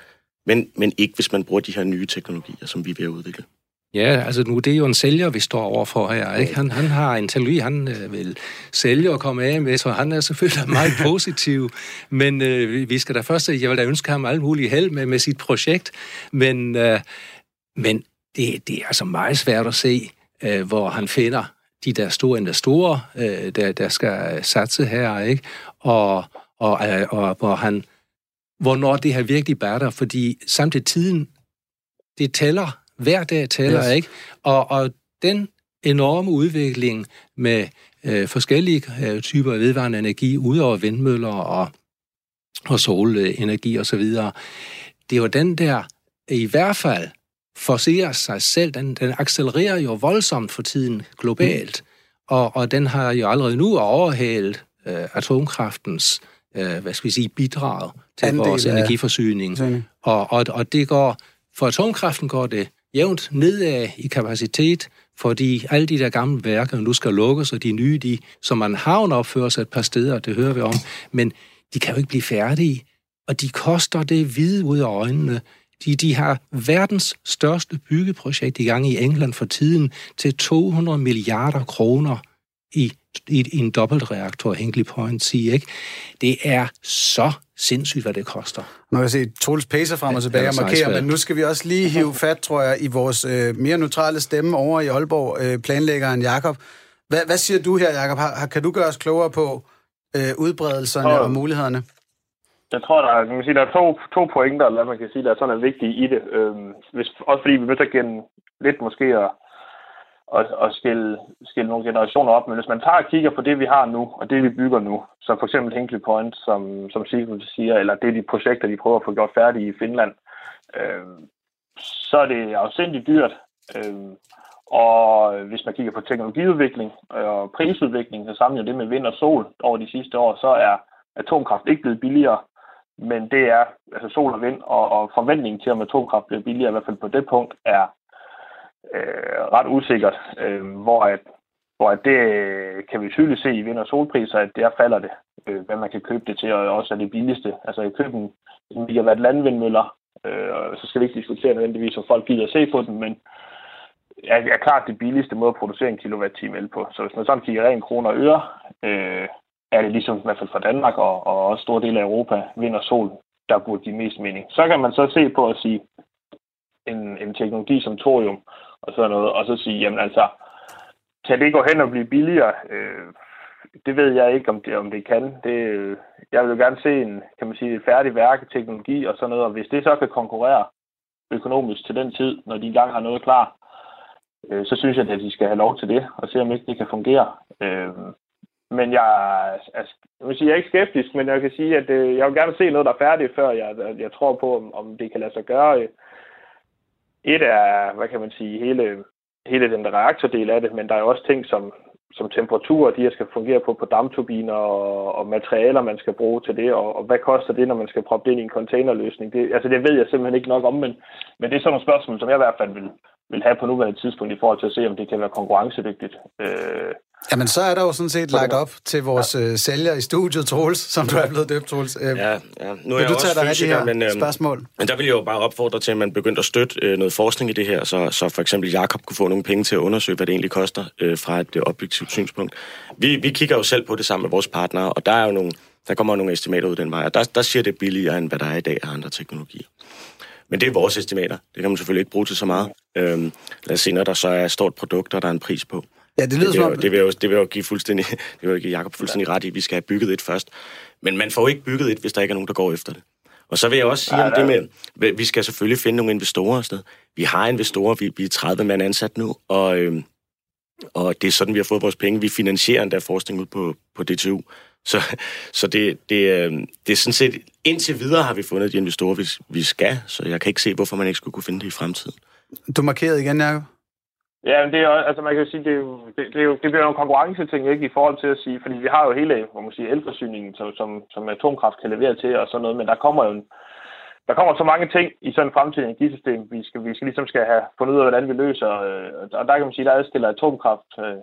Men, men ikke, hvis man bruger de her nye teknologier, som vi er ved at udvikle. Ja, altså nu det er jo en sælger, vi står overfor her. Ikke? Han, han har en teknologi, han øh, vil sælge og komme af med, så han er selvfølgelig *laughs* meget positiv. Men øh, vi skal da først, jeg vil da ønske ham alt muligt held med, med sit projekt. Men, øh, men det, det er altså meget svært at se, øh, hvor han finder de der store investorer, øh, der, der skal satse her, ikke? Og, og, øh, og hvor han, hvornår det her virkelig batter, fordi samtidig tiden, det tæller, hver dag tæller, yes. ikke? Og, og den enorme udvikling med øh, forskellige øh, typer af vedvarende energi, udover vindmøller og, og solenergi osv., det jo den der, i hvert fald forcerer sig selv, den, den accelererer jo voldsomt for tiden globalt, mm. og, og den har jo allerede nu overhalet øh, atomkraftens øh, hvad skal vi sige, bidrag til Andel vores energiforsyning. Og, og, og det går, for atomkraften går det jævnt nedad i kapacitet, fordi alle de der gamle værker nu skal lukkes, og de nye, de, som man har opfører sig et par steder, det hører vi om, men de kan jo ikke blive færdige, og de koster det hvide ud af øjnene. De, de har verdens største byggeprojekt i gang i England for tiden til 200 milliarder kroner i, i, i en dobbeltreaktor, Hinkley Point C, ikke? Det er så sindssygt, hvad det koster. Nu kan jeg se Troels Pacer frem og tilbage og markere, men nu skal vi også lige hive *laughs* fat, tror jeg, i vores øh, mere neutrale stemme over i Aalborg, øh, planlæggeren Jakob. Hvad, hvad siger du her, Jakob? Har, kan du gøre os klogere på øh, udbredelserne og, og mulighederne? Jeg tror, der er, man kan sige, der er to, to pointer, eller man kan sige, der er sådan er vigtige i det. Øhm, hvis, også fordi vi er nødt til at gennem lidt måske at, at, at skille, skille nogle generationer op. Men hvis man tager og kigger på det, vi har nu, og det, vi bygger nu, som for eksempel Hinkley Point, som, som Sigurd siger, eller det er de projekter, de prøver at få gjort færdige i Finland, øhm, så er det afsindigt dyrt. Øhm, og hvis man kigger på teknologiudvikling og prisudvikling, så sammenligner det med vind og sol over de sidste år, så er atomkraft ikke blevet billigere men det er altså sol og vind, og, og forventningen til, om atomkraft bliver billigere, i hvert fald på det punkt, er øh, ret usikkert, øh, hvor at, hvor at det øh, kan vi tydeligt se i vind- og solpriser, at der falder det, øh, hvad man kan købe det til, og også er det billigste. Altså i køben en megawatt landvindmøller, øh, så skal vi ikke diskutere nødvendigvis, om folk gider at se på den, men er, er klart det billigste måde at producere en kilowatt-time el på. Så hvis man sådan kigger ren kroner og øre, øh, er det ligesom i hvert fald for Danmark og, og også store dele af Europa, vind og sol, der burde give mest mening. Så kan man så se på at sige en, en teknologi som thorium og sådan noget, og så sige, jamen altså, kan det gå hen og blive billigere? Øh, det ved jeg ikke, om det, om det kan. Det, øh, jeg vil jo gerne se en, kan man sige, et færdigt værk, teknologi og sådan noget, og hvis det så kan konkurrere økonomisk til den tid, når de engang har noget klar, øh, så synes jeg, at de skal have lov til det, og se om ikke det kan fungere. Øh, men jeg, altså, jeg, vil sige, jeg er ikke skeptisk, men jeg kan sige, at øh, jeg vil gerne se noget, der er færdigt, før jeg, øh, jeg tror på, om, om det kan lade sig gøre. Et er, hvad kan man sige, hele, hele den reaktordel af det, men der er også ting som, som temperaturer, de her skal fungere på, på dampturbiner og, og materialer, man skal bruge til det, og, og hvad koster det, når man skal proppe det ind i en containerløsning? Det, altså det ved jeg simpelthen ikke nok om, men, men det er sådan nogle spørgsmål, som jeg i hvert fald vil, vil have på nuværende tidspunkt i forhold til at se, om det kan være konkurrencedygtigt. Øh, Jamen, så er der jo sådan set lagt op til vores ja. uh, sælger i studiet, Troels, som du er blevet døbt, Troels. Uh, ja, ja. Nu er vil jeg du tage af de her men, øhm, spørgsmål? Men der vil jeg jo bare opfordre til, at man begyndte at støtte uh, noget forskning i det her, så, så for eksempel Jakob kunne få nogle penge til at undersøge, hvad det egentlig koster uh, fra et uh, objektivt synspunkt. Vi, vi kigger jo selv på det sammen med vores partnere, og der er jo nogle, der kommer jo nogle estimater ud den vej, og der, der siger det billigere, end hvad der er i dag af andre teknologier. Men det er vores estimater. Det kan man selvfølgelig ikke bruge til så meget. Øhm, lad os se, når der så er et stort produkt, og der er en pris på. Ja, det lyder det, som om... Det vil, jo, det vil jo give fuldstændig, *laughs* det vil jo give Jacob fuldstændig ret i, at vi skal have bygget et først. Men man får jo ikke bygget et, hvis der ikke er nogen, der går efter det. Og så vil jeg også sige om det med, vi skal selvfølgelig finde nogle investorer sted. Vi har investorer, vi, vi er 30 mand ansat nu, og, øhm, Og det er sådan, vi har fået vores penge. Vi finansierer endda forskning ud på, på DTU. Så, *laughs* så det, det, øh, det er sådan set, indtil videre har vi fundet de investorer, vi, vi skal, så jeg kan ikke se, hvorfor man ikke skulle kunne finde det i fremtiden. Du markerede igen, Jacob? Ja, men det er, altså man kan sige, det, er jo, det, det, er jo, det bliver jo en konkurrenceting, ikke, i forhold til at sige, fordi vi har jo hele, hvor man siger, elforsyningen, som, som, som atomkraft kan levere til og sådan noget, men der kommer jo en, der kommer så mange ting i sådan en fremtidig energisystem, vi skal, vi skal ligesom skal have fundet ud af, hvordan vi løser, øh, og der kan man sige, der adstiller atomkraft. Øh,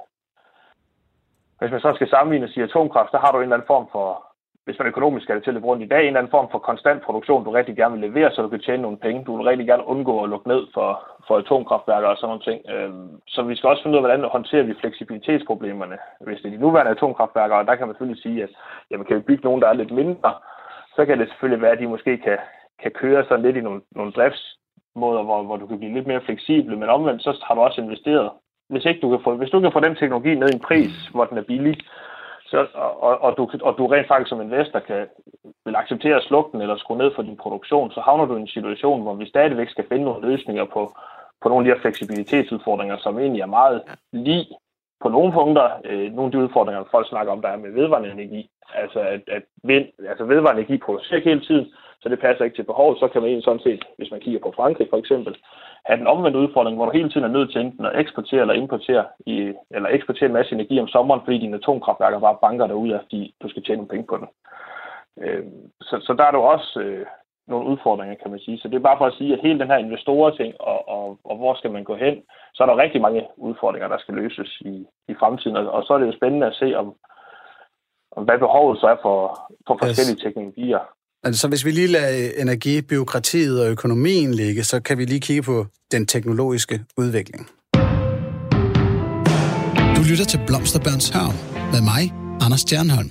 hvis man så skal sammenligne og sige atomkraft, så har du en eller anden form for, hvis man økonomisk skal det til at rundt i dag, en eller anden form for konstant produktion, du rigtig gerne vil levere, så du kan tjene nogle penge. Du vil rigtig gerne undgå at lukke ned for, for atomkraftværker og sådan nogle ting. Øhm, så vi skal også finde ud af, hvordan håndterer vi fleksibilitetsproblemerne. Hvis det er de nuværende atomkraftværker, og der kan man selvfølgelig sige, at jamen, kan vi bygge nogen, der er lidt mindre, så kan det selvfølgelig være, at de måske kan, kan køre sådan lidt i nogle, nogle driftsmåder, hvor, hvor du kan blive lidt mere fleksibel, men omvendt så har du også investeret. Hvis, ikke du kan få, hvis du kan få den teknologi ned i en pris, hvor den er billig, så, og, og, du, og du rent faktisk som investor kan, vil acceptere at slukke den eller skrue ned for din produktion, så havner du i en situation, hvor vi stadigvæk skal finde nogle løsninger på, på nogle af de her fleksibilitetsudfordringer, som egentlig er meget lige på nogle punkter. Øh, nogle af de udfordringer, folk snakker om, der er med vedvarende energi. Altså, at, at vind, altså vedvarende energi producerer hele tiden, så det passer ikke til behovet. Så kan man egentlig sådan set, hvis man kigger på Frankrig for eksempel, have den omvendte udfordring, hvor du hele tiden er nødt til enten at eksportere eller importere, i, eller eksportere en masse energi om sommeren, fordi dine atomkraftværker bare banker derud af, fordi du skal tjene nogle penge på den. Øh, så, så der er der også øh, nogle udfordringer, kan man sige. Så det er bare for at sige, at hele den her investorer-ting, og, og, og hvor skal man gå hen, så er der rigtig mange udfordringer, der skal løses i, i fremtiden. Og, og så er det jo spændende at se, om, om hvad behovet så er for, for forskellige yes. teknologier. Altså, hvis vi lige lader energibyråkratiet og økonomien ligge, så kan vi lige kigge på den teknologiske udvikling. Du lytter til Blomsterbørns Havn med mig, Anders Stjernholm.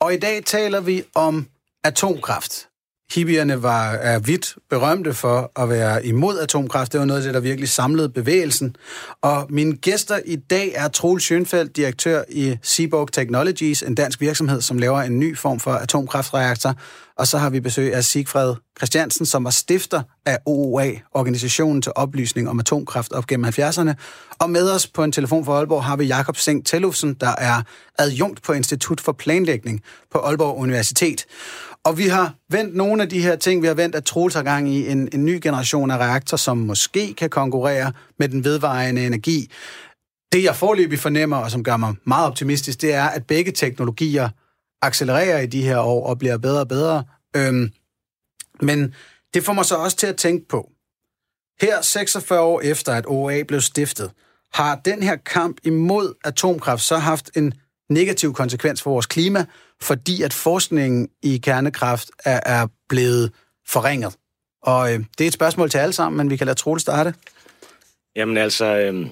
Og i dag taler vi om atomkraft. Hippierne var er vidt berømte for at være imod atomkraft. Det var noget af det, der virkelig samlede bevægelsen. Og mine gæster i dag er Troel Schönfeldt, direktør i Seaborg Technologies, en dansk virksomhed, som laver en ny form for atomkraftreaktor. Og så har vi besøg af Sigfred Christiansen, som var stifter af OOA, Organisationen til Oplysning om Atomkraft op gennem 70'erne. Og med os på en telefon fra Aalborg har vi Jakob Seng Tellufsen, der er adjunkt på Institut for Planlægning på Aalborg Universitet. Og vi har vendt nogle af de her ting. Vi har vendt, at Troels har gang i en, en ny generation af reaktor, som måske kan konkurrere med den vedvarende energi. Det, jeg forløbig fornemmer, og som gør mig meget optimistisk, det er, at begge teknologier accelererer i de her år og bliver bedre og bedre. Øhm, men det får mig så også til at tænke på, her 46 år efter, at OA blev stiftet, har den her kamp imod atomkraft så haft en negativ konsekvens for vores klima, fordi at forskningen i kernekraft er, er blevet forringet. Og øh, det er et spørgsmål til alle sammen, men vi kan lade Troels starte. Jamen altså, øh,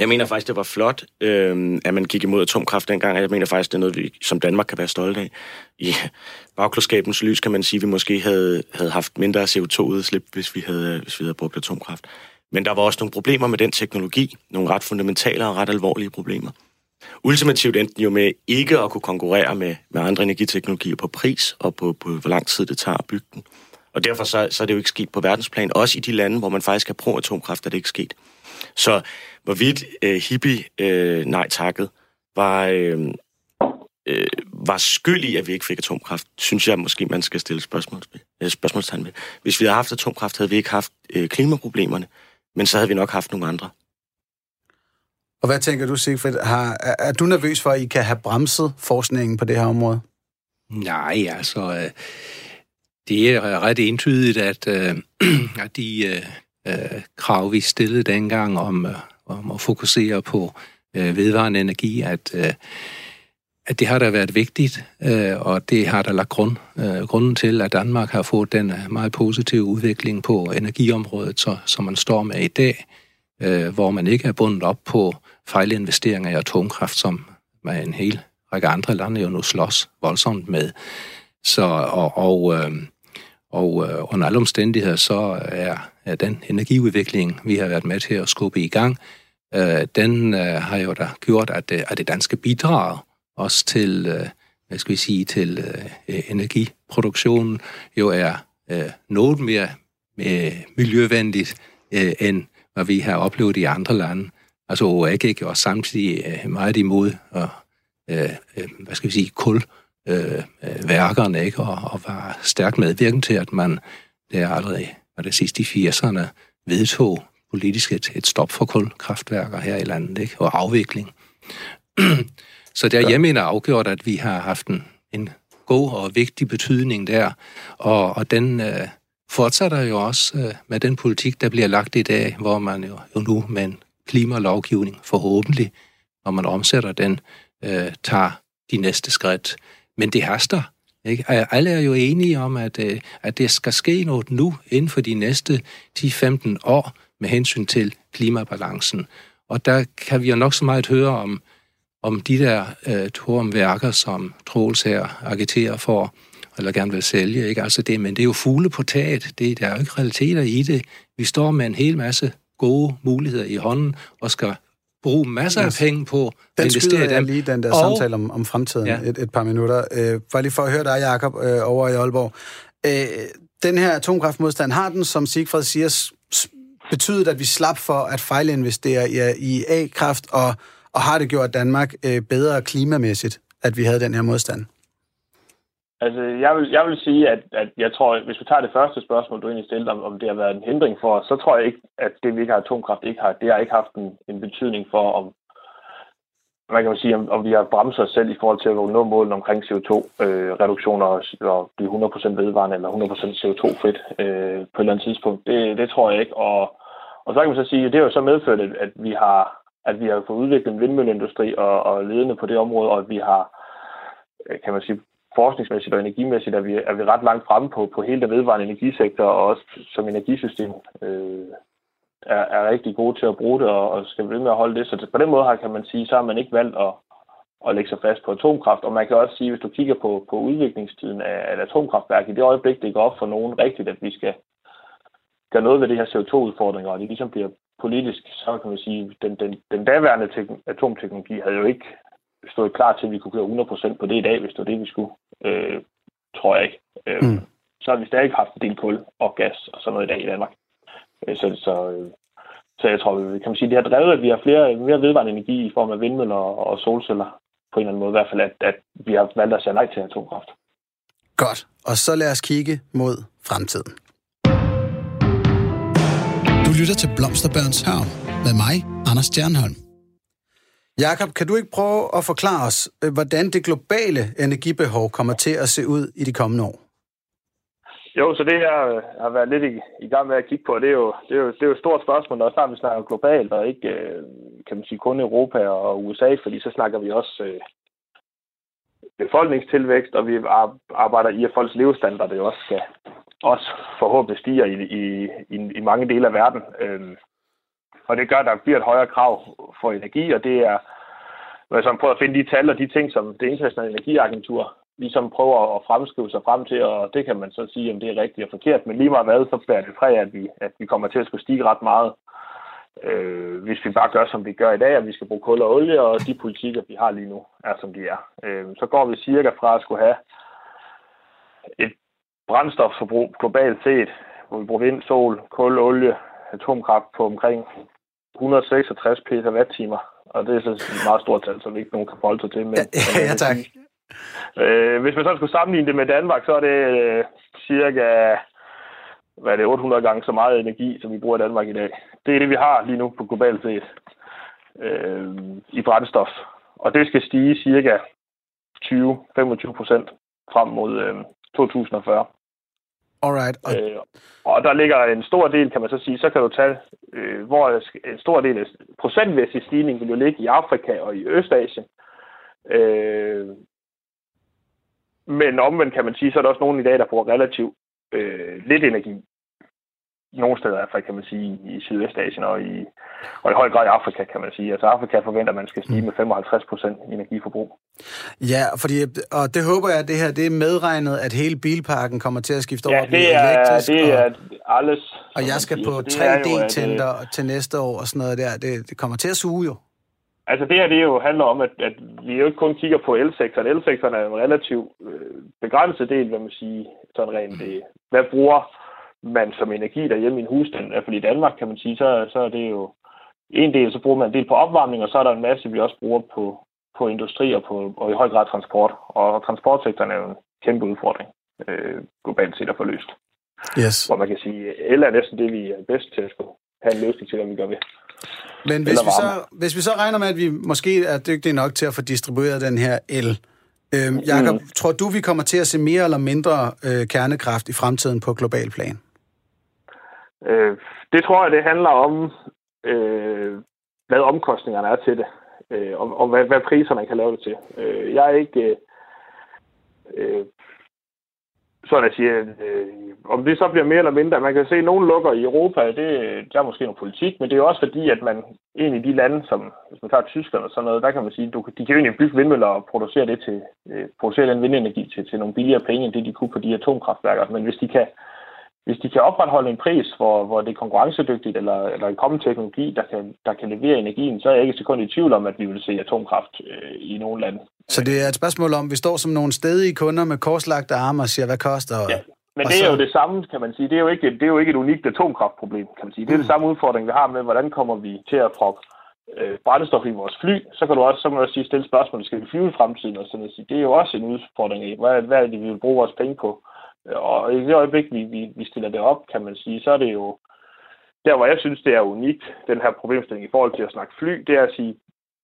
jeg mener faktisk, det var flot, øh, at man gik imod atomkraft dengang, og jeg mener faktisk, det er noget, vi som Danmark kan være stolte af. I bagklodskabens lys kan man sige, at vi måske havde, havde haft mindre CO2-udslip, hvis vi havde, hvis vi havde brugt atomkraft. Men der var også nogle problemer med den teknologi, nogle ret fundamentale og ret alvorlige problemer. Ultimativt endte den jo med ikke at kunne konkurrere med, med andre energiteknologier på pris og på, på hvor lang tid det tager at bygge den. Og derfor så, så er det jo ikke sket på verdensplan. Også i de lande, hvor man faktisk har pro-atomkraft, er det ikke sket. Så hvorvidt øh, hippie øh, nej takket var, øh, øh, var skyld i, at vi ikke fik atomkraft, synes jeg måske, man skal stille spørgsmål, øh, spørgsmålstegn ved. Hvis vi havde haft atomkraft, havde vi ikke haft øh, klimaproblemerne, men så havde vi nok haft nogle andre. Og hvad tænker du, Sigfrid? Har, er, er du nervøs for, at I kan have bremset forskningen på det her område? Nej, altså, øh, det er ret entydigt, at, øh, *clears throat* at de øh, øh, krav, vi stillede dengang om, øh, om at fokusere på øh, vedvarende energi, at, at det har da været vigtigt, og det har der lagt grund, grunden til, at Danmark har fået den meget positive udvikling på energiområdet, så, som man står med i dag, hvor man ikke er bundet op på fejlinvesteringer i atomkraft, som man en hel række andre lande jo nu slås voldsomt med. Så, og, og, øh, og øh, under alle omstændigheder, så er, er den energiudvikling, vi har været med til at skubbe i gang, øh, den øh, har jo da gjort, at, det, at det danske bidrag også til, øh, hvad skal vi sige, til øh, øh energiproduktionen jo er øh, noget mere øh, miljøvenligt, øh, end hvad vi har oplevet i andre lande. Altså OA gik også samtidig øh, meget imod og, øh, øh, hvad skal vi sige, kul øh, værkerne, ikke? Og, og var stærkt medvirkende til, at man der allerede var det sidste i 80'erne vedtog politisk et, et stop for kulkraftværker her i landet, ikke? og afvikling. *clears throat* Så der jeg mener afgjort, at vi har haft en, en god og vigtig betydning der, og, og den øh, fortsætter jo også øh, med den politik, der bliver lagt i dag, hvor man jo, jo nu med en klimalovgivning forhåbentlig, når man omsætter den, øh, tager de næste skridt. Men det haster. Ikke? Alle er jo enige om, at, øh, at det skal ske noget nu, inden for de næste 10-15 år, med hensyn til klimabalancen. Og der kan vi jo nok så meget høre om, om de der øh, tormværker, som Troels her agiterer for, eller gerne vil sælge. Ikke? Altså det, men det er jo fugle på taget. Det, der er jo ikke realiteter i det. Vi står med en hel masse gode muligheder i hånden, og skal bruge masser yes. af penge på den at investere i dem. lige, den der og, samtale om, om fremtiden, ja. et, et par minutter. Øh, bare lige for at høre dig, Jacob, øh, over i Aalborg. Øh, den her atomkraftmodstand, har den, som Sigfred siger, betydet, at vi slap for at fejlinvestere i, i A-kraft, og, og har det gjort Danmark øh, bedre klimamæssigt, at vi havde den her modstand? Altså, jeg vil, jeg vil sige, at, at jeg tror, hvis vi tager det første spørgsmål, du egentlig stillede, om, om det har været en hindring for os, så tror jeg ikke, at det, vi ikke har atomkraft, ikke har, det har ikke haft en, en betydning for, om, man kan jo sige, om, om vi har bremset os selv i forhold til at nå målen omkring CO2-reduktioner øh, og, blive 100% vedvarende eller 100% CO2-frit øh, på et eller andet tidspunkt. Det, det tror jeg ikke. Og, og så kan man så sige, at det har jo så medført, at vi har, at vi har fået udviklet en vindmølleindustri og, og ledende på det område, og at vi har, kan man sige, forskningsmæssigt og energimæssigt er vi, er vi ret langt fremme på, på hele den vedvarende energisektor, og også som energisystem øh, er, er rigtig gode til at bruge det, og, og skal ved med at holde det. Så på den måde her kan man sige, så har man ikke valgt at, at lægge sig fast på atomkraft. Og man kan også sige, hvis du kigger på, på udviklingstiden af et atomkraftværk, i det øjeblik, det går op for nogen rigtigt, at vi skal gøre noget ved det her CO2-udfordringer, og det ligesom bliver politisk, så kan man sige, den, den, den daværende atomteknologi havde jo ikke stået klar til, at vi kunne køre 100% på det i dag, hvis det var det, vi skulle. Øh, tror jeg ikke. Øh, mm. Så har vi stadig haft en del kul og gas og sådan noget i dag i Danmark. Øh, så, så, øh, så jeg tror, kan man sige, det har drevet, at vi har flere, mere vedvarende energi i form af vindmøller og, og solceller på en eller anden måde. I hvert fald, at, at vi har valgt at sige nej til atomkraft. Godt. Og så lad os kigge mod fremtiden. Du lytter til Blomsterbørns Havn med mig, Anders Stjernholm. Jakob, kan du ikke prøve at forklare os, øh, hvordan det globale energibehov kommer til at se ud i de kommende år? Jo, så det jeg øh, har været lidt i, i gang med at kigge på, det er jo, det er jo, det er jo et stort spørgsmål, når snart vi snakker globalt, og ikke, øh, kan man sige, kun Europa og USA, fordi så snakker vi også øh, befolkningstilvækst, og vi arbejder i, at folks levestandard det også skal også forhåbentlig stiger i, i, i, i mange dele af verden. Øhm, og det gør, at der bliver et højere krav for energi, og det er, når jeg prøver at finde de tal og de ting, som det internationale energiagentur ligesom prøver at fremskrive sig frem til, og det kan man så sige, om det er rigtigt og forkert, men lige meget hvad, så bærer det præg, at vi, at vi kommer til at skulle stige ret meget, øh, hvis vi bare gør, som vi gør i dag, at vi skal bruge kul og olie, og de politikker, vi har lige nu, er som de er. Øh, så går vi cirka fra at skulle have et brændstofforbrug globalt set, hvor vi bruger vind, sol, kul, olie, atomkraft på omkring 166 petawatt-timer. Og det er så et meget stort tal, som ikke nogen kan forholde sig til. Men, ja, ja, tak. Øh, hvis man så skulle sammenligne det med Danmark, så er det øh, cirka hvad er det, 800 gange så meget energi, som vi bruger i Danmark i dag. Det er det, vi har lige nu på globalt set øh, i brændstof. Og det skal stige cirka 20-25 procent frem mod øh, 2040. Alright. Og... Øh, og der ligger en stor del, kan man så sige, så kan du tage, øh, hvor en stor del af procentmæssig stigning vil jo ligge i Afrika og i Østasien. Øh, men omvendt kan man sige, så er der også nogen i dag, der bruger relativt øh, lidt energi. Nogle steder i fald, kan man sige, i Sydvestasien og i, og i høj grad i Afrika, kan man sige. Altså Afrika forventer, at man skal stige med 55 procent energiforbrug. Ja, fordi, og det håber jeg, at det her det er medregnet, at hele bilparken kommer til at skifte ja, over det er, elektrisk. det er og, alles. Og jeg skal på 3D-tænder til næste år og sådan noget der. Det, det kommer til at suge jo. Altså det her, det jo handler om, at, at vi jo ikke kun kigger på elsektoren. Elsektoren er en relativt øh, begrænset del, hvad man siger, sådan rent det. Hvad bruger man som energi derhjemme i en husstand? I hvert fald i Danmark, kan man sige, så, så er det jo en del, så bruger man en del på opvarmning, og så er der en masse, vi også bruger på, på industri og, på, og i høj grad transport. Og transportsektoren er jo en kæmpe udfordring øh, globalt set at få løst. Yes. Hvor man kan sige, el er næsten det, vi er bedst til at skulle have en løsning til, hvad vi gør ved. Men hvis vi, så, hvis vi så regner med, at vi måske er dygtige nok til at få distribueret den her el, øhm, Jakob, mm. tror du, vi kommer til at se mere eller mindre øh, kernekraft i fremtiden på global plan? Øh, det tror jeg, det handler om, øh, hvad omkostningerne er til det, øh, og, og hvad, hvad priser man kan lave det til. Øh, jeg er ikke... Øh, øh, sådan at sige, øh, om det så bliver mere eller mindre, man kan se, at nogen lukker i Europa, det der er måske noget politik, men det er også fordi, at man en i de lande, som hvis man tager Tyskland og sådan noget, der kan man sige, du, de kan jo egentlig bygge vindmøller og producere det til, øh, producere den vindenergi til, til nogle billigere penge, end det de kunne på de atomkraftværker. Men hvis de kan, hvis de kan opretholde en pris, hvor, hvor det er konkurrencedygtigt, eller, eller en kommende teknologi, der kan, der kan levere energien, så er jeg ikke sekund i tvivl om, at vi vil se atomkraft øh, i nogle lande. Så det er et spørgsmål om, vi står som nogle stedige kunder med korslagte arme og siger, hvad koster? Ja. Men det er jo det samme, kan man sige. Det er jo ikke, det er jo ikke et unikt atomkraftproblem, kan man sige. Det er mm. det samme udfordring, vi har med, hvordan kommer vi til at proppe øh, brændstof i vores fly. Så kan du også, så må du også sige, stille spørgsmål, skal vi flyve i fremtiden? Og sådan noget. Det er jo også en udfordring i, hvad, hvad er det, vi vil bruge vores penge på? Og i det øjeblik, vi, vi, vi stiller det op, kan man sige, så er det jo der, hvor jeg synes, det er unikt, den her problemstilling i forhold til at snakke fly, det er at sige,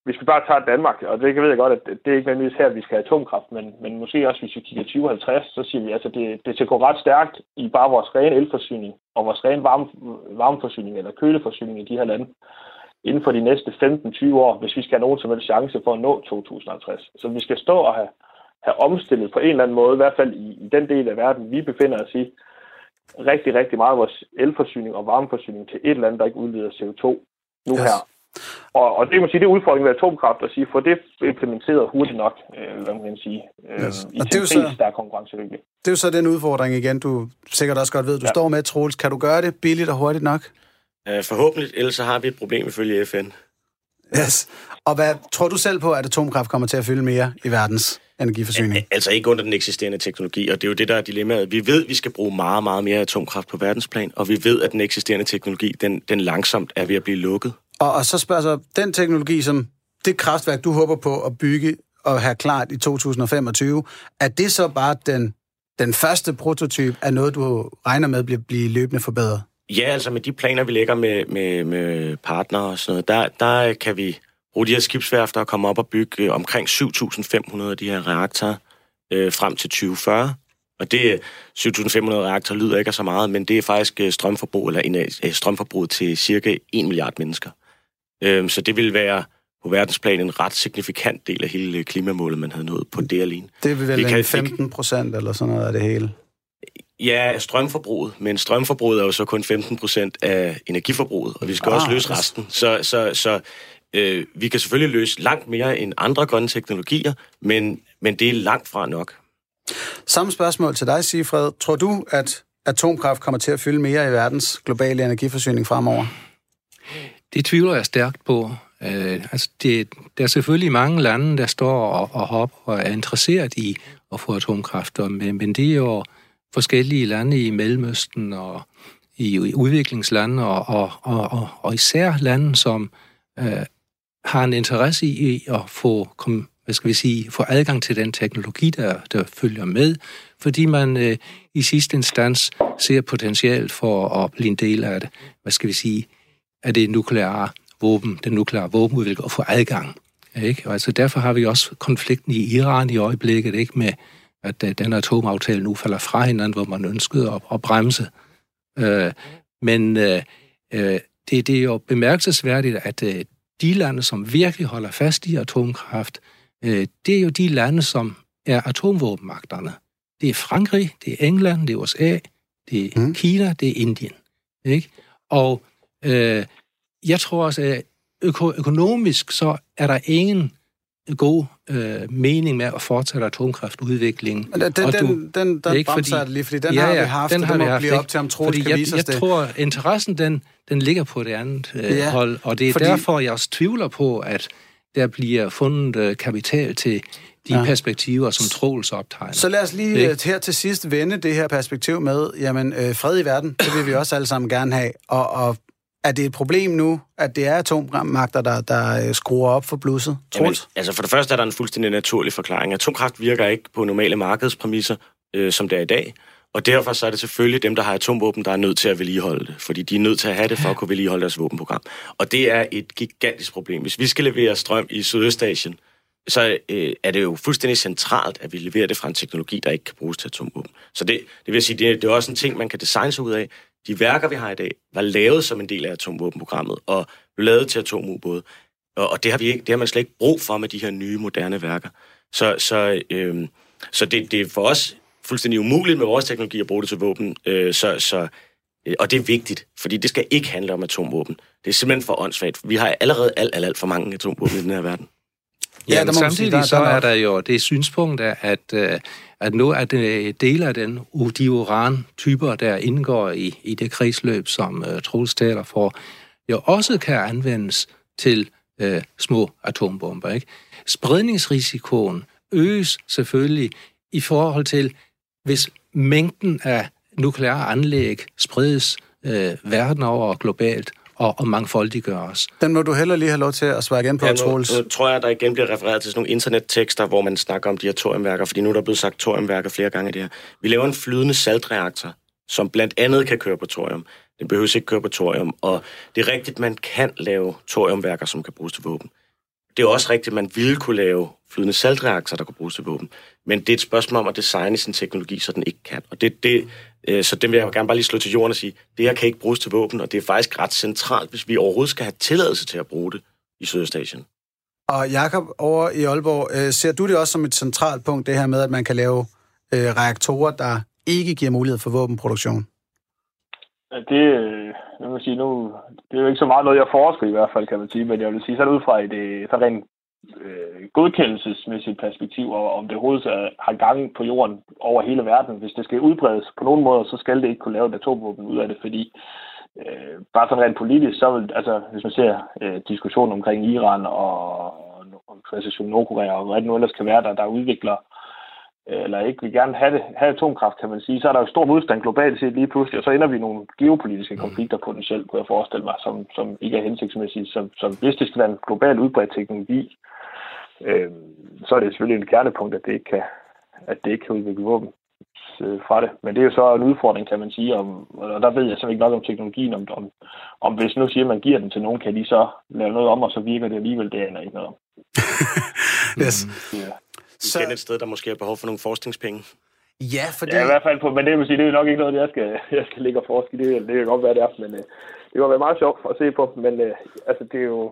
hvis vi bare tager Danmark, og det ved jeg godt, at det er ikke nødvendigvis her, vi skal have atomkraft, men, men måske også, hvis vi kigger 2050, så siger vi, at altså, det, det skal gå ret stærkt i bare vores rene elforsyning og vores rene varme, varmeforsyning eller køleforsyning i de her lande inden for de næste 15-20 år, hvis vi skal have nogen som helst chance for at nå 2050. Så vi skal stå og have, have omstillet på en eller anden måde, i hvert fald i, i den del af verden, vi befinder os i, rigtig, rigtig meget af vores elforsyning og varmeforsyning til et eller andet, der ikke udleder CO2 nu Yes. her. Og, og det må sige, det er udfordringen ved atomkraft at sige, få det implementeret hurtigt nok, øh, hvad man kan sige, øh, Yes. i Og det er en så- pris, der er konkurrencedygtig. Det er jo så den udfordring igen, du sikkert også godt ved, du ja. Ja. står med, Troels. Kan du gøre det billigt og hurtigt nok? Øh, forhåbentlig, ellers så har vi et problem ifølge FN. Yes. Og hvad tror du selv på, at atomkraft kommer til at fylde mere i verdens energiforsyning? Altså ikke under den eksisterende teknologi, og det er jo det, der er dilemmaet. Vi ved, at vi skal bruge meget, meget mere atomkraft på verdensplan, og vi ved, at den eksisterende teknologi, den, den langsomt er ved at blive lukket. Og, og så spørger så, den teknologi, som det kraftværk, du håber på at bygge og have klart i 2025, er det så bare den, den første prototyp af noget, du regner med bliver blive løbende forbedret? Ja, altså med de planer, vi lægger med, med, med partnere og sådan noget, der, der kan vi bruge de her skibsværfter og komme op og bygge øh, omkring 7.500 af de her reaktorer øh, frem til 2040. Og det er 7.500 reaktorer lyder ikke så meget, men det er faktisk øh, strømforbrug, eller øh, strømforbruget til cirka 1 milliard mennesker. Øh, så det vil være på verdensplan en ret signifikant del af hele klimamålet, man havde nået på det alene. Det vil vel Vi kan- en 15 procent eller sådan noget af det hele. Ja, strømforbruget, men strømforbruget er jo så kun 15 procent af energiforbruget, og vi skal Ah, også løse resten. Så, så, så øh, vi kan selvfølgelig løse langt mere end andre grønne teknologier, men, men det er langt fra nok. Samme spørgsmål til dig, Sifred. Tror du, at atomkraft kommer til at fylde mere i verdens globale energiforsyning fremover? Det tvivler jeg stærkt på. Øh, altså det, der er selvfølgelig mange lande, der står og, og hopper og er interesseret i at få atomkraft, og- men, men det er jo forskellige lande i Mellemøsten og i, i udviklingslande, og, og, og, og, og især lande, som øh, har en interesse i at få, kom, hvad skal vi sige, få adgang til den teknologi, der, der følger med, fordi man øh, i sidste instans ser potentiale for at blive en del af det, hvad skal vi sige, af det nukleare våben, den nukleare våbenudvikling og få adgang. Ikke? Og altså derfor har vi også konflikten i Iran i øjeblikket, ikke med at øh, den atomaftale nu falder fra hinanden, hvor man ønskede at, at bremse. Øh, men øh, øh, det, det er jo bemærkelsesværdigt, at øh, de lande, som virkelig holder fast i atomkraft, øh, det er jo de lande, som er atomvåbenmagterne. Det er Frankrig, det er England, det er USA, det er Mm. Kina, det er Indien. Ikke? Og øh, jeg tror også, at øko- økonomisk så er der ingen god øh, mening med at fortsætte atomkraftudviklingen. Den, den, Og du- den, den, den ikke, fordi- lige, fordi den ja, har vi haft, den og det må blive ikke? op til, om Troels Fordi kan jeg, jeg det. tror, interessen den, den ligger på det andet øh, Ja, hold, og det er fordi- derfor, jeg også tvivler på, at der bliver fundet øh, kapital til de Ja. ja. perspektiver, som Troels optegner. Så lad os lige Ikke? øh, her til sidst vende det her perspektiv med, jamen øh, fred i verden, det vil vi også alle sammen gerne have, og, og Er det et problem nu, at det er atommagter, der, der øh, skruer op for blusset? Jamen, altså for det første er der en fuldstændig naturlig forklaring. Atomkraft virker ikke på normale markedspræmisser, øh, som det er i dag. Og derfor så er det selvfølgelig dem, der har atomvåben, der er nødt til at vedligeholde det. Fordi de er nødt til at have det for at kunne vedligeholde deres våbenprogram. Og det er et gigantisk problem. Hvis vi skal levere strøm i Sydøstasien, så øh, er det jo fuldstændig centralt, at vi leverer det fra en teknologi, der ikke kan bruges til atomvåben. Så det, det vil sige, det, det er også en ting, man kan designe sig ud af. De værker, vi har i dag, var lavet som en del af atomvåbenprogrammet, og blev lavet til atomubåde. Og, og det, har vi ikke, det har man slet ikke brug for med de her nye, moderne værker. Så, så, øh, så det, det er for os fuldstændig umuligt med vores teknologi at bruge det til våben. Øh, så, så, øh, og det er vigtigt, fordi det skal ikke handle om atomvåben. Det er simpelthen for åndssvagt. Vi har allerede alt, alt, alt for mange atomvåben i den her verden. Ja, ja men samtidig sige, der, så der er der jo det synspunkt, at, øh, at nu er det dele af den, de uran-typer, der indgår i, i det kredsløb, som uh, Troels taler for, jo også kan anvendes til uh, små atombomber. Ikke? Spredningsrisikoen øges selvfølgelig i forhold til, hvis mængden af nukleare anlæg spredes øh, verden over globalt, og, og mangfoldiggøres. Den må du heller lige have lov til at svare igen på, ja, nu, Troels. Nu tror jeg, at der igen bliver refereret til sådan nogle internettekster, hvor man snakker om de her thoriumværker, fordi nu er der blevet sagt thoriumværker flere gange i det her. Vi laver en flydende saltreaktor, som blandt andet kan køre på thorium. Den behøver ikke køre på thorium, og det er rigtigt, man kan lave thoriumværker, som kan bruges til våben. Det er også rigtigt, at man ville kunne lave flydende saltreaktorer, der kunne bruges til våben. Men det er et spørgsmål om at designe sin teknologi, så den ikke kan. Og det, det, øh, så det vil jeg gerne bare lige slå til jorden og sige, det her kan ikke bruges til våben, og det er faktisk ret centralt, hvis vi overhovedet skal have tilladelse til at bruge det i Sydøstasien. Og Jakob over i Aalborg, øh, ser du det også som et centralt punkt, det her med, at man kan lave øh, reaktorer, der ikke giver mulighed for våbenproduktion? Det, jeg vil sige, nu, det er jo ikke så meget noget, jeg forsker i hvert fald, kan man sige, men jeg vil sige, så ud fra et øh, så rent øh, godkendelsesmæssigt perspektiv, og om det overhovedet har gang på jorden over hele verden. Hvis det skal udbredes på nogen måde, så skal det ikke kunne lave et atomvåben ud af det, fordi øh, bare sådan rent politisk, så vil, altså hvis man ser øh, diskussionen omkring Iran og, og Nordkorea og hvad det nu ellers kan være, der, der udvikler eller ikke vil gerne have, det, have atomkraft, kan man sige, så er der jo stor modstand globalt set lige pludselig, og så ender vi i nogle geopolitiske mm. konflikter potentielt, kunne jeg forestille mig, som, som ikke er hensigtsmæssige. Så, så hvis det skal være en global udbredt teknologi, øh, så er det selvfølgelig et kernepunkt, at det ikke kan, at det ikke kan udvikle våben øh, fra det. Men det er jo så en udfordring, kan man sige, om, og der ved jeg simpelthen ikke nok om teknologien, om, om, om hvis nu siger, at man giver den til nogen, kan de så lave noget om, og så virker det alligevel, det aner ikke noget om. *laughs* yes. Ja. Så... Igen et sted, der måske er behov for nogle forskningspenge. Ja, for det... Ja, i hvert fald på, men det vil sige, det er nok ikke noget, jeg skal, jeg skal ligge og forske i. Det, det kan godt være, det er, men uh, det var være meget sjovt at se på. Men uh, altså, det er jo,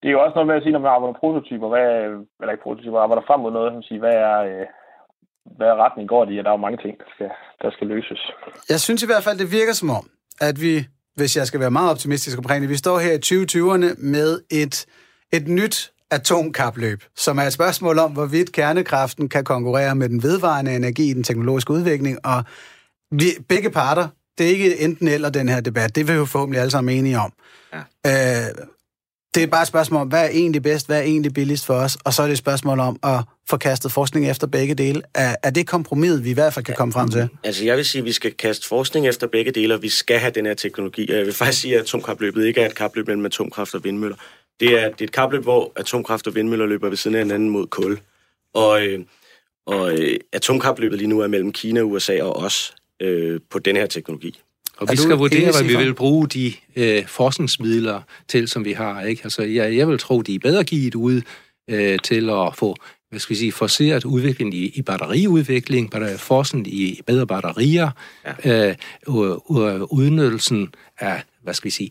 det er jo også noget med at sige, når man arbejder prototyper, hvad, eller ikke prototyper, arbejder frem mod noget, som siger, hvad er, uh, hvad er retning går det i, og der er jo mange ting, der skal, der skal løses. Jeg synes i hvert fald, det virker som om, at vi, hvis jeg skal være meget optimistisk omkring det, vi står her i 2020'erne med et, et nyt atomkapløb, som er et spørgsmål om, hvorvidt kernekraften kan konkurrere med den vedvarende energi i den teknologiske udvikling, og vi, begge parter, det er ikke enten eller den her debat, det vil vi jo forhåbentlig alle sammen enige om. Ja. Øh, det er bare et spørgsmål om, hvad er egentlig bedst, hvad er egentlig billigst for os, og så er det et spørgsmål om at få kastet forskning efter begge dele. Er, er det kompromis, vi i hvert fald kan komme frem til? Altså, jeg vil sige, at vi skal kaste forskning efter begge dele, og vi skal have den her teknologi. Jeg vil faktisk sige, at atomkapløbet ikke er et kapløb mellem atomkraft og vindmøller. Det er, det er et kapløb, hvor atomkraft og vindmøller løber ved siden af hinanden mod kul. Og, øh, og øh, atomkapløbet lige nu er mellem Kina, USA og os øh, på den her teknologi. Og vi skal vurdere, hvad vi vil bruge de øh, forskningsmidler til, som vi har. Ikke? Altså, jeg, jeg vil tro, de er bedre givet ud øh, til at få hvad skal vi sige, forceret udvikling i, i batteriudvikling, forskning i bedre batterier, ja. øh, udnyttelsen af, hvad skal vi sige,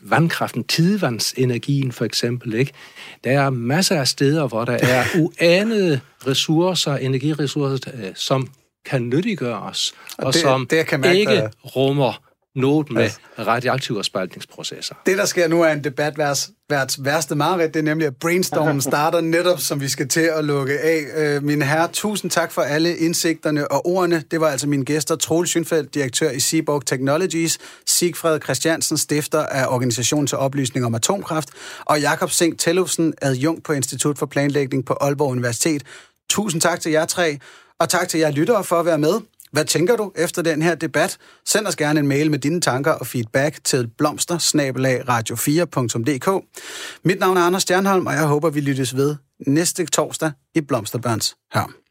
vandkraften, tidevandsenergien for eksempel. Ikke? Der er masser af steder, hvor der er *laughs* uanede ressourcer, energiressourcer, øh, som kan nyttiggøres, og, og det, som det kan ikke rummer noget med radioaktive spaltningsprocesser. Det, der sker nu, er en debat værts værste mareridt. Det er nemlig, at brainstormen *laughs* starter netop, som vi skal til at lukke af. Øh, mine herrer, tusind tak for alle indsigterne og ordene. Det var altså mine gæster, Troel Schønfeldt, direktør i Seaborg Technologies, Sigfred Christiansen, stifter af Organisationen til Oplysning om Atomkraft, og Jakob Sink Tellufsen, adjunkt på Institut for Planlægning på Aalborg Universitet. Tusind tak til jer tre, og tak til jer lyttere for at være med. Hvad tænker du efter den her debat? Send os gerne en mail med dine tanker og feedback til blomster radio4.dk. Mit navn er Anders Stjernholm, og jeg håber, vi lyttes ved næste torsdag i Blomsterbørns Hørm.